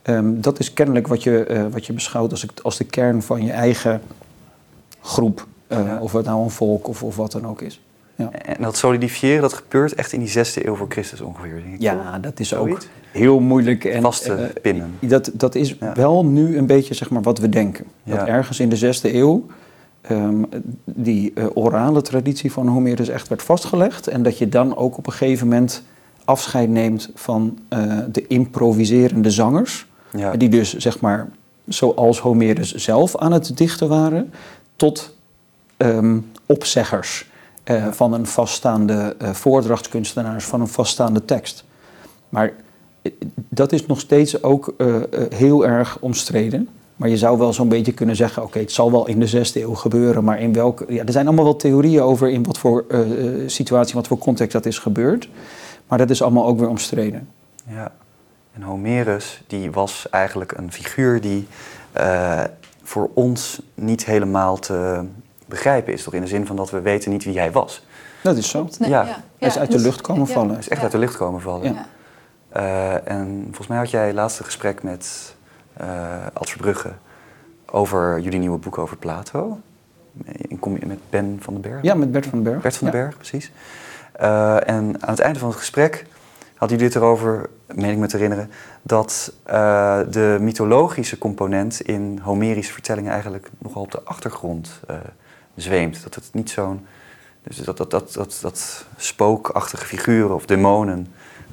[SPEAKER 3] Ehm, dat is kennelijk wat je, eh, wat je beschouwt als, als de kern van je eigen groep. Eh,
[SPEAKER 1] Ja.
[SPEAKER 3] Of het nou een volk of, of wat dan ook is. Ja,
[SPEAKER 1] En dat solidifiëren, dat gebeurt echt in die zesde eeuw voor Christus ongeveer. Denk ik,
[SPEAKER 3] ja dat is ook heel moeilijk. En,
[SPEAKER 1] Vast te
[SPEAKER 3] eh,
[SPEAKER 1] pinnen.
[SPEAKER 3] Dat, dat is
[SPEAKER 1] Ja.
[SPEAKER 3] wel nu een beetje zeg maar, wat we denken. Dat ergens in de zesde eeuw ehm, die eh, orale traditie van Homerus echt werd vastgelegd. En dat je dan ook op een gegeven moment afscheid neemt van eh, de improviserende zangers.
[SPEAKER 1] Ja.
[SPEAKER 3] Die dus zeg maar zoals Homerus zelf aan het dichten waren. Tot ehm, opzeggers eh,
[SPEAKER 1] Ja.
[SPEAKER 3] van een vaststaande eh, voordrachtskunstenaars van een vaststaande tekst. Maar dat is nog steeds ook heel erg omstreden. Maar je zou wel zo'n beetje kunnen zeggen: oké, het zal wel in de zesde eeuw gebeuren, maar in welke. Ja, er zijn allemaal wel theorieën over in wat voor eh, eh, situatie, wat voor context dat is gebeurd. Maar dat is allemaal ook weer omstreden.
[SPEAKER 1] Ja. En Homerus, die was eigenlijk een figuur die eh, voor ons niet helemaal te begrijpen is. Toch in de zin van dat we weten niet wie hij was.
[SPEAKER 3] Dat is zo.
[SPEAKER 2] Nee,
[SPEAKER 1] Ja.
[SPEAKER 3] Hij is uit de
[SPEAKER 2] dus-
[SPEAKER 3] lucht komen
[SPEAKER 2] ja.
[SPEAKER 3] vallen.
[SPEAKER 1] Hij is echt
[SPEAKER 2] Ja.
[SPEAKER 1] uit de lucht komen vallen. Eh, en volgens mij had jij het laatste gesprek met eh Ad Verbrugge over jullie nieuwe boek over Plato. In com- met Ben van den Berg.
[SPEAKER 3] Ja, met Bert van den Berg.
[SPEAKER 1] Bert van den
[SPEAKER 3] Ja.
[SPEAKER 1] Berg, precies. Eh, en aan het einde van het gesprek hadden jullie het erover, meen ik me te herinneren, dat eh, de mythologische component in Homerische vertellingen eigenlijk nogal op de achtergrond eh, zweemt. Dat het niet zo'n. Dus dat, dat, dat, dat, dat spookachtige figuren of demonen,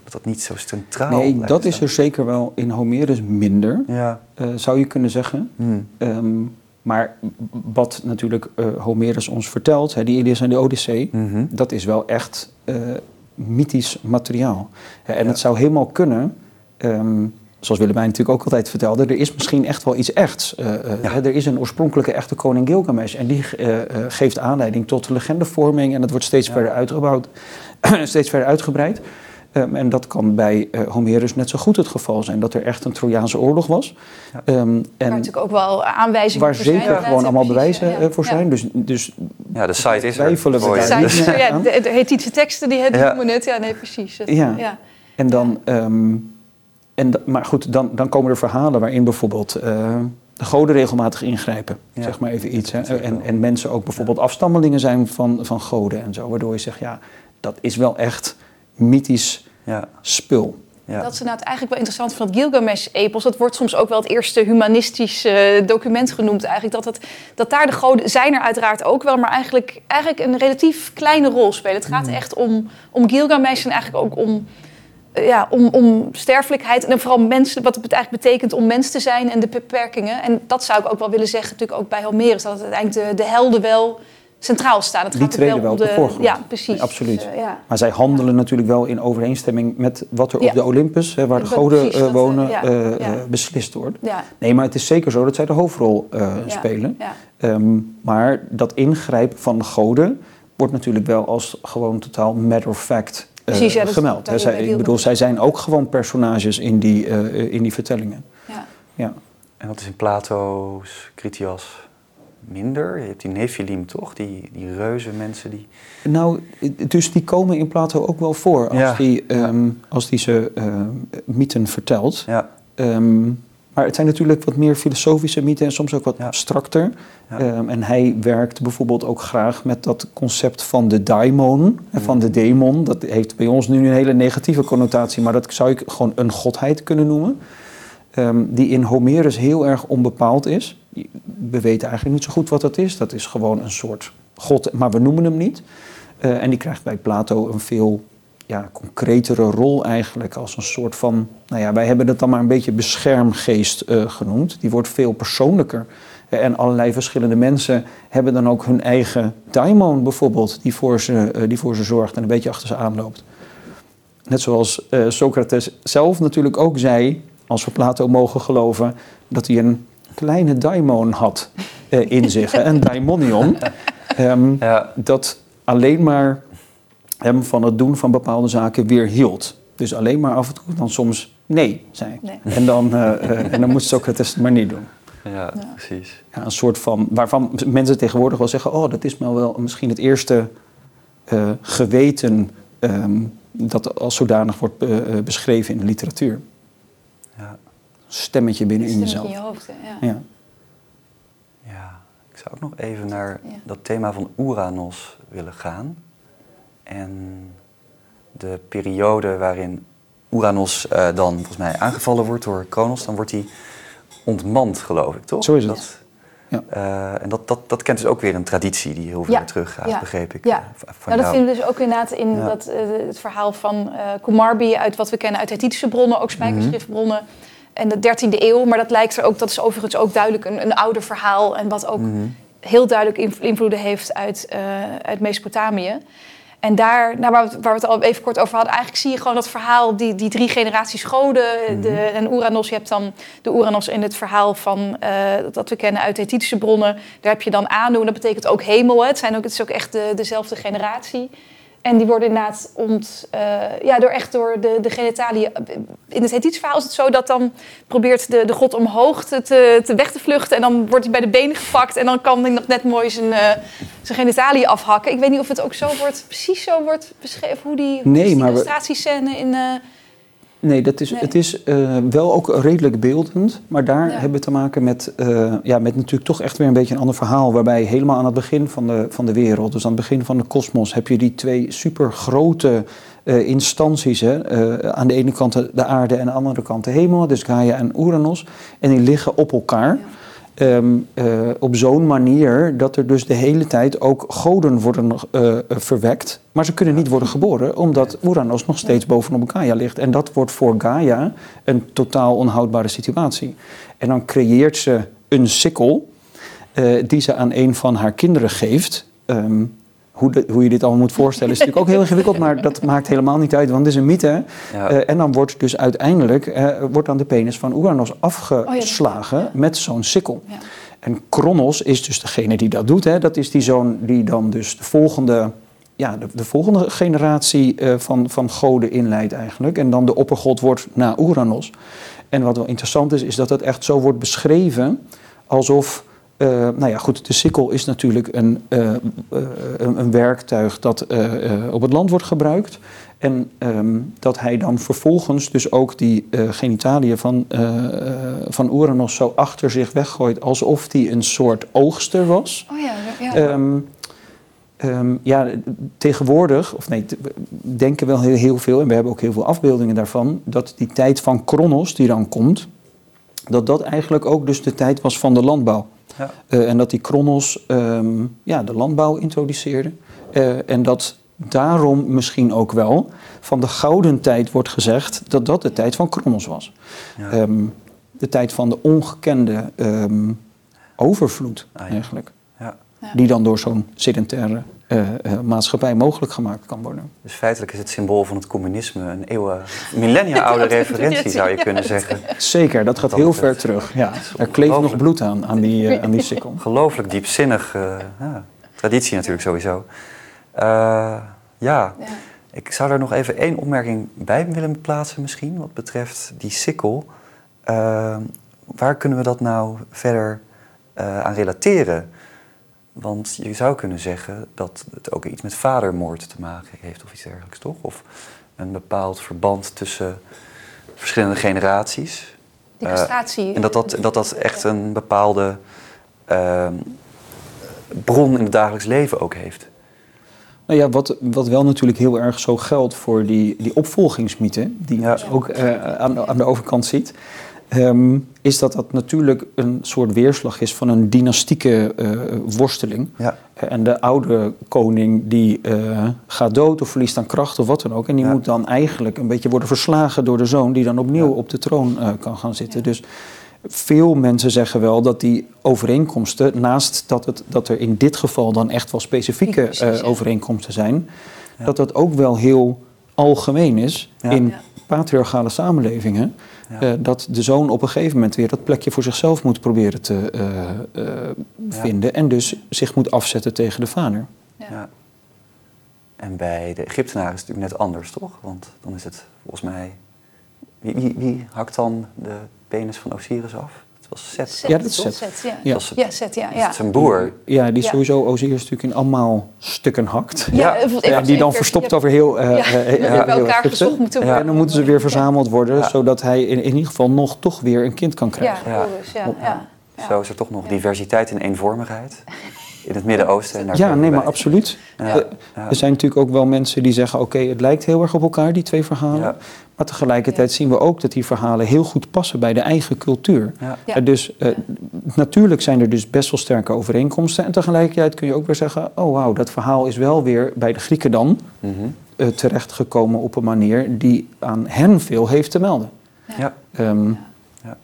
[SPEAKER 1] dat dat niet zo centraal
[SPEAKER 3] Nee, dat is er zeker wel in Homerus minder,
[SPEAKER 1] Ja.
[SPEAKER 3] eh, zou je kunnen zeggen.
[SPEAKER 1] Hmm.
[SPEAKER 3] Ehm, maar wat natuurlijk eh, Homerus ons vertelt, hè, die Ilias en de Odyssee,
[SPEAKER 1] Mhm.
[SPEAKER 3] dat is wel echt eh, mythisch materiaal. En
[SPEAKER 1] Ja.
[SPEAKER 3] het zou helemaal kunnen, ehm, zoals Willemijn natuurlijk ook altijd vertelde, er is misschien echt wel iets echts.
[SPEAKER 1] Ja.
[SPEAKER 3] hè, er is een oorspronkelijke echte koning Gilgamesh en die geeft aanleiding tot legendevorming en dat wordt steeds
[SPEAKER 1] Ja.
[SPEAKER 3] verder uitgebouwd, (clears throat) steeds verder uitgebreid. Ehm, en dat kan bij eh, Homerus net zo goed het geval zijn, dat er echt een Trojaanse oorlog was.
[SPEAKER 1] Ja.
[SPEAKER 3] Ehm,
[SPEAKER 2] Waar
[SPEAKER 3] en
[SPEAKER 2] natuurlijk ook wel aanwijzingen
[SPEAKER 3] waar
[SPEAKER 2] voor zijn.
[SPEAKER 3] zeker gewoon allemaal
[SPEAKER 2] precies,
[SPEAKER 3] bewijzen
[SPEAKER 2] ja.
[SPEAKER 3] eh, voor
[SPEAKER 2] Ja.
[SPEAKER 3] zijn. Dus, dus
[SPEAKER 1] ja, de site is er.
[SPEAKER 3] Twijfelen we
[SPEAKER 2] Zij-
[SPEAKER 3] niet
[SPEAKER 1] Dus-
[SPEAKER 3] meer
[SPEAKER 2] ja, de, de Hethitische teksten die, die
[SPEAKER 1] Ja.
[SPEAKER 2] noemen het. Ja, nee, precies. Het-
[SPEAKER 3] Ja.
[SPEAKER 2] ja.
[SPEAKER 3] En dan, ehm, en, da- maar goed, dan, dan komen er verhalen waarin bijvoorbeeld eh, de goden regelmatig ingrijpen.
[SPEAKER 1] Ja.
[SPEAKER 3] Zeg maar even iets. Hè. En, en mensen ook bijvoorbeeld afstammelingen zijn van, van goden en zo. Waardoor je zegt, ja, dat is wel echt mythisch
[SPEAKER 1] Ja,
[SPEAKER 3] spul.
[SPEAKER 1] ja.
[SPEAKER 2] Dat is nou eigenlijk wel interessant van het Gilgamesh-epos. Dat wordt soms ook wel het eerste humanistisch eh, document genoemd. Eigenlijk. Dat, het, dat daar de goden zijn er uiteraard ook wel, maar eigenlijk, eigenlijk een relatief kleine rol spelen. Het gaat echt om, om Gilgamesh en eigenlijk ook om, eh, ja, om, om sterfelijkheid. En vooral mensen, wat het eigenlijk betekent om mens te zijn en de beperkingen. En dat zou ik ook wel willen zeggen, natuurlijk ook bij Homerus. Dat het uiteindelijk de, de helden wel centraal staan. Het
[SPEAKER 3] Die
[SPEAKER 2] gaat
[SPEAKER 3] treden wel op de voorgrond.
[SPEAKER 2] Ja, precies.
[SPEAKER 3] Absoluut.
[SPEAKER 2] Dus, eh, ja.
[SPEAKER 3] Maar zij handelen natuurlijk wel in overeenstemming met wat er
[SPEAKER 2] Ja.
[SPEAKER 3] op de Olympus, hè, waar de goden
[SPEAKER 2] precies,
[SPEAKER 3] eh,
[SPEAKER 2] dat,
[SPEAKER 3] wonen,
[SPEAKER 2] ja,
[SPEAKER 3] eh,
[SPEAKER 2] ja.
[SPEAKER 3] beslist wordt.
[SPEAKER 2] Ja,
[SPEAKER 3] Nee, maar het is zeker zo dat zij de hoofdrol eh,
[SPEAKER 2] Ja.
[SPEAKER 3] spelen.
[SPEAKER 2] ja.
[SPEAKER 3] Ehm, maar dat ingrijpen van de goden wordt natuurlijk wel als gewoon totaal matter of fact
[SPEAKER 2] Precies, ja,
[SPEAKER 3] gemeld. Hè, zij,
[SPEAKER 2] ik
[SPEAKER 3] bedoel, zij zijn ook gewoon personages in die, eh, in die vertellingen.
[SPEAKER 2] ja.
[SPEAKER 3] Ja.
[SPEAKER 1] En dat is in Plato's Critias minder. Je hebt die Nephilim toch? Die, die reuze mensen die...
[SPEAKER 3] Nou, dus die komen in Plato ook wel voor als,
[SPEAKER 1] Ja.
[SPEAKER 3] die, ehm, als die ze eh, mythen vertelt.
[SPEAKER 1] Ja,
[SPEAKER 3] Ehm, maar het zijn natuurlijk wat meer filosofische mythen en soms ook wat
[SPEAKER 1] Ja.
[SPEAKER 3] abstracter.
[SPEAKER 1] Ja.
[SPEAKER 3] Ehm, en hij werkt bijvoorbeeld ook graag met dat concept van de daimon, en van de demon. Dat heeft bij ons nu een hele negatieve connotatie, maar dat zou ik gewoon een godheid kunnen noemen. Ehm, die in Homerus heel erg onbepaald is. We weten eigenlijk niet zo goed wat dat is. Dat is gewoon een soort god, maar we noemen hem niet. Eh, en die krijgt bij Plato een veel ja, concretere rol eigenlijk als een soort van, nou ja, wij hebben het dan maar een beetje beschermgeest eh, genoemd. Die wordt veel persoonlijker. Eh, en allerlei verschillende mensen hebben dan ook hun eigen daimon bijvoorbeeld, die voor ze, die voor ze zorgt en een beetje achter ze aanloopt. Net zoals Socrates zelf natuurlijk ook zei, als we Plato mogen geloven, dat hij een kleine daimon had eh, in zich, een daimonion. Ehm,
[SPEAKER 1] ja,
[SPEAKER 3] dat alleen maar hem van het doen van bepaalde zaken weerhield. Dus alleen maar af en toe dan soms nee zei.
[SPEAKER 2] Nee.
[SPEAKER 3] En, dan, eh, eh, en dan moet Socrates het maar niet doen.
[SPEAKER 1] ja, precies.
[SPEAKER 3] Ja, een soort van, waarvan mensen tegenwoordig wel zeggen... oh, dat is nou wel misschien het eerste eh, geweten... ehm, dat als zodanig wordt beschreven in de literatuur. Stemmetje binnen in
[SPEAKER 2] Stemmetje
[SPEAKER 3] jezelf.
[SPEAKER 2] in je hoofd, hè, ja.
[SPEAKER 3] Ja.
[SPEAKER 1] ja. Ik zou ook nog even naar
[SPEAKER 2] Ja.
[SPEAKER 1] dat thema van Uranus willen gaan. En de periode waarin Uranus eh, dan volgens mij aangevallen wordt door Kronos, dan wordt hij ontmand, geloof ik, toch?
[SPEAKER 3] Zo is het.
[SPEAKER 1] Dat,
[SPEAKER 3] Ja.
[SPEAKER 1] eh, en dat, dat, dat kent dus ook weer een traditie die heel ver
[SPEAKER 2] Ja,
[SPEAKER 1] teruggaat,
[SPEAKER 2] ja,
[SPEAKER 1] begreep ik.
[SPEAKER 2] ja.
[SPEAKER 1] van
[SPEAKER 2] Nou, dat
[SPEAKER 1] jou.
[SPEAKER 2] vinden we dus ook inderdaad in
[SPEAKER 1] Ja.
[SPEAKER 2] dat, het verhaal van eh Kumarbi uit wat we kennen uit Hethitische bronnen, ook spijkerschriftbronnen. En de 13e eeuw, maar dat lijkt er ook, dat is overigens ook duidelijk een, een ouder verhaal. En wat ook
[SPEAKER 1] Mhm.
[SPEAKER 2] heel duidelijk inv- invloeden heeft uit, eh, uit Mesopotamië. En daar, nou, waar, we, het- waar we het al even kort over hadden, eigenlijk zie je gewoon dat verhaal, die, die drie generaties goden de, en Uranus. Je hebt dan de Uranus in het verhaal van, eh, dat we kennen uit Hethitische bronnen. Daar heb je dan Anu, dat betekent ook hemel. Hè. Het, zijn ook, het is ook echt de, dezelfde generatie. En die worden inderdaad ont, eh, ja, door echt door de, de genitaliën. In het Hethitische verhaal is het zo dat dan probeert de, de god omhoog te, te, te weg te vluchten. En dan wordt hij bij de benen gepakt. En dan kan hij nog net mooi zijn, eh, zijn genitaliën afhakken. Ik weet niet of het ook zo wordt, precies zo wordt beschreven. Hoe die,
[SPEAKER 3] Nee,
[SPEAKER 2] die
[SPEAKER 3] maar we-
[SPEAKER 2] in... eh,
[SPEAKER 3] Nee, dat is,
[SPEAKER 2] Nee.
[SPEAKER 3] het is eh, wel ook redelijk beeldend. Maar daar
[SPEAKER 2] Ja.
[SPEAKER 3] hebben we te maken met, eh, ja, met natuurlijk toch echt weer een beetje een ander verhaal. Waarbij helemaal aan het begin van de, van de wereld, dus aan het begin van de kosmos, heb je die twee super grote instanties. Hè? Aan de ene kant de, de aarde en aan de andere kant de hemel. Dus Gaia en Uranus. En die liggen op elkaar. Ehm, eh, op zo'n manier dat er dus de hele tijd ook goden worden eh, verwekt. Maar ze kunnen niet worden geboren, omdat Uranus nog steeds bovenop Gaia ligt. En dat wordt voor Gaia een totaal onhoudbare situatie. En dan creëert ze een sikkel eh, die ze aan een van haar kinderen geeft. Ehm, hoe, de- hoe je dit allemaal moet voorstellen is natuurlijk ook heel ingewikkeld, maar dat maakt helemaal niet uit, want het is een mythe.
[SPEAKER 1] Ja.
[SPEAKER 3] Eh, en dan wordt dus uiteindelijk eh, wordt dan de penis van Uranus afgeslagen
[SPEAKER 2] ja.
[SPEAKER 3] met zo'n sikkel.
[SPEAKER 2] Ja.
[SPEAKER 3] En Kronos is dus degene die dat doet. Hè. Dat is die zoon die dan dus de volgende, ja, de, de volgende generatie eh, van, van goden inleidt eigenlijk. En dan de oppergod wordt na Uranus. En wat wel interessant is, is dat het echt zo wordt beschreven alsof... eh, nou ja, goed, de sikkel is natuurlijk een, eh, eh, een, werktuig dat op het land wordt gebruikt. En ehm, dat hij dan vervolgens dus ook die genitaliën van, van Uranus zo achter zich weggooit... alsof hij een soort oogster was.
[SPEAKER 2] Oh ja, ja.
[SPEAKER 3] Ehm, ehm, ja, tegenwoordig, of nee, denken wel heel, heel veel... en we hebben ook heel veel afbeeldingen daarvan... dat die tijd van Kronos die dan komt... dat dat eigenlijk ook dus de tijd was van de landbouw.
[SPEAKER 1] Ja.
[SPEAKER 3] Eh, en dat die Kronos ehm, ja, de landbouw introduceerde. Eh, en dat daarom misschien ook wel van de gouden tijd wordt gezegd dat dat de tijd van Kronos was.
[SPEAKER 1] Ja.
[SPEAKER 3] Ehm, de tijd van de ongekende ehm, overvloed
[SPEAKER 1] Ah, ja.
[SPEAKER 3] eigenlijk.
[SPEAKER 1] Ja.
[SPEAKER 3] die dan door zo'n sedentaire uh, maatschappij mogelijk gemaakt kan worden.
[SPEAKER 1] Dus feitelijk is het symbool van het communisme een eeuwen, millennia (laughs) oude referentie zou je kunnen zeggen. (laughs)
[SPEAKER 3] Zeker, dat gaat heel ver terug. Ja, er kleeft nog bloed aan, aan die, uh, aan die sikkel. (laughs)
[SPEAKER 1] Ongelooflijk diepzinnig, ja, traditie natuurlijk sowieso. ja. Ik zou daar nog even één opmerking bij willen plaatsen misschien, wat betreft die sikkel. Uh, waar kunnen we dat nou verder uh, aan relateren? Want je zou kunnen zeggen dat het ook iets met vadermoord te maken heeft of iets dergelijks, toch? Of een bepaald verband tussen verschillende generaties.
[SPEAKER 2] Die castratie.
[SPEAKER 1] Uh, en dat dat, dat dat echt een bepaalde bron in het dagelijks leven ook heeft.
[SPEAKER 3] Nou ja, wat, wat wel natuurlijk heel erg zo geldt voor die, die opvolgingsmythe, die je dus ook uh, aan, aan de overkant ziet, um, is dat dat natuurlijk een soort weerslag is van een dynastieke uh, worsteling. Ja. En de oude koning die uh, gaat dood of verliest aan kracht of wat dan ook. En die ja. moet dan eigenlijk een beetje worden verslagen door de zoon die dan opnieuw op de troon kan gaan zitten. Dus veel mensen zeggen wel dat die overeenkomsten, naast dat, het, dat er in dit geval dan echt wel specifieke ja, precies, uh, overeenkomsten zijn, ja. dat dat ook wel heel algemeen is ja. in patriarchale samenlevingen. Uh, dat de zoon op een gegeven moment weer dat plekje voor zichzelf moet proberen te uh, vinden en dus zich moet afzetten tegen de vader.
[SPEAKER 1] En bij de Egyptenaren is het natuurlijk net anders, toch? Want dan is het volgens mij. Wie, wie, wie hakt dan de penis van Osiris af? Het was Set.
[SPEAKER 2] Set
[SPEAKER 3] Ja, dat is
[SPEAKER 2] Set.
[SPEAKER 3] Set.
[SPEAKER 2] ja.
[SPEAKER 3] Ja.
[SPEAKER 2] Was het, ja, Set, ja. ja.
[SPEAKER 1] zijn broer.
[SPEAKER 3] Ja, die
[SPEAKER 2] Ja.
[SPEAKER 3] sowieso Osiris natuurlijk in allemaal stukken hakt.
[SPEAKER 2] Ja,
[SPEAKER 1] Ja,
[SPEAKER 2] even-
[SPEAKER 3] Ja, die dan verstopt
[SPEAKER 2] ja,
[SPEAKER 3] over heel, eh
[SPEAKER 2] Ja, die
[SPEAKER 3] heel
[SPEAKER 2] elkaar gezocht moeten
[SPEAKER 1] Ja,
[SPEAKER 2] worden.
[SPEAKER 3] En dan moeten ze weer verzameld worden,
[SPEAKER 1] Ja.
[SPEAKER 3] zodat hij in, in ieder geval nog toch weer een kind kan krijgen.
[SPEAKER 1] Ja.
[SPEAKER 2] Ja. ja. ja.
[SPEAKER 1] Zo is er toch nog diversiteit in eenvormigheid. In het Midden-Oosten. en daar
[SPEAKER 3] Ja, nee, maar
[SPEAKER 1] bij.
[SPEAKER 3] absoluut.
[SPEAKER 1] Ja, ja.
[SPEAKER 3] Er zijn natuurlijk ook wel mensen die zeggen: oké, het lijkt heel erg op elkaar, die twee verhalen.
[SPEAKER 1] Ja.
[SPEAKER 3] Maar tegelijkertijd zien we ook dat die verhalen heel goed passen bij de eigen cultuur.
[SPEAKER 1] Ja.
[SPEAKER 2] Ja.
[SPEAKER 3] Dus eh, natuurlijk zijn er dus best wel sterke overeenkomsten. En tegelijkertijd kun je ook weer zeggen: oh wauw, dat verhaal is wel weer bij de Grieken dan
[SPEAKER 1] Mhm.
[SPEAKER 3] eh, terechtgekomen op een manier die aan hen veel heeft te melden.
[SPEAKER 1] Ja.
[SPEAKER 3] Ehm,
[SPEAKER 1] Ja.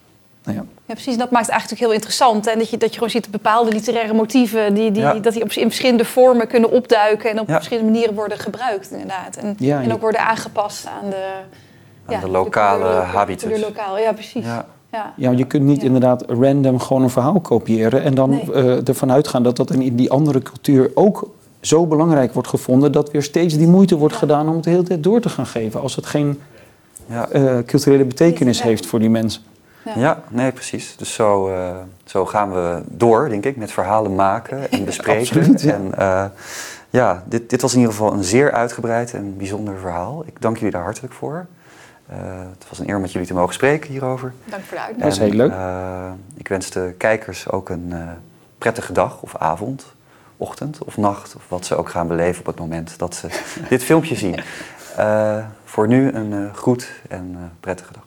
[SPEAKER 3] Nou ja.
[SPEAKER 2] Ja, precies. Dat maakt het eigenlijk heel interessant. En dat je, dat je gewoon ziet dat bepaalde literaire motieven... Die, die,
[SPEAKER 1] Ja.
[SPEAKER 2] dat die op, in verschillende vormen kunnen opduiken... en op
[SPEAKER 1] Ja.
[SPEAKER 2] verschillende manieren worden gebruikt, inderdaad. En,
[SPEAKER 3] Ja,
[SPEAKER 2] en ook worden aangepast aan de...
[SPEAKER 1] Aan de lokale
[SPEAKER 2] cultuur-
[SPEAKER 1] habitus.
[SPEAKER 2] lokaal, ja, precies.
[SPEAKER 1] Ja.
[SPEAKER 2] Ja.
[SPEAKER 3] Ja, je kunt niet
[SPEAKER 2] Ja.
[SPEAKER 3] inderdaad random gewoon een verhaal kopiëren en dan
[SPEAKER 2] Nee.
[SPEAKER 3] eh, ervan uitgaan dat dat in die andere cultuur ook zo belangrijk wordt gevonden dat weer steeds die moeite wordt
[SPEAKER 2] Ja.
[SPEAKER 3] gedaan om het de hele tijd door te gaan geven als het geen
[SPEAKER 1] Ja.
[SPEAKER 3] eh, culturele betekenis
[SPEAKER 2] Ja.
[SPEAKER 3] heeft voor die mensen.
[SPEAKER 2] Ja.
[SPEAKER 1] ja, nee, precies. Dus zo, eh, zo gaan we door, denk ik, met verhalen maken (laughs) en bespreken.
[SPEAKER 3] Absoluut, ja.
[SPEAKER 1] En eh, ja, dit, dit was in ieder geval een zeer uitgebreid en bijzonder verhaal. Ik dank jullie daar hartelijk voor. Eh, het was een eer om met jullie te mogen spreken hierover.
[SPEAKER 2] Dank voor de
[SPEAKER 3] Dat
[SPEAKER 2] uitnodiging.
[SPEAKER 3] is
[SPEAKER 1] En,
[SPEAKER 3] heel leuk.
[SPEAKER 1] eh, ik wens de kijkers ook een eh, prettige dag of avond, ochtend of nacht, of wat ze ook gaan beleven op het moment dat ze (laughs) dit filmpje zien. Eh, voor nu een eh, groet en eh, prettige dag.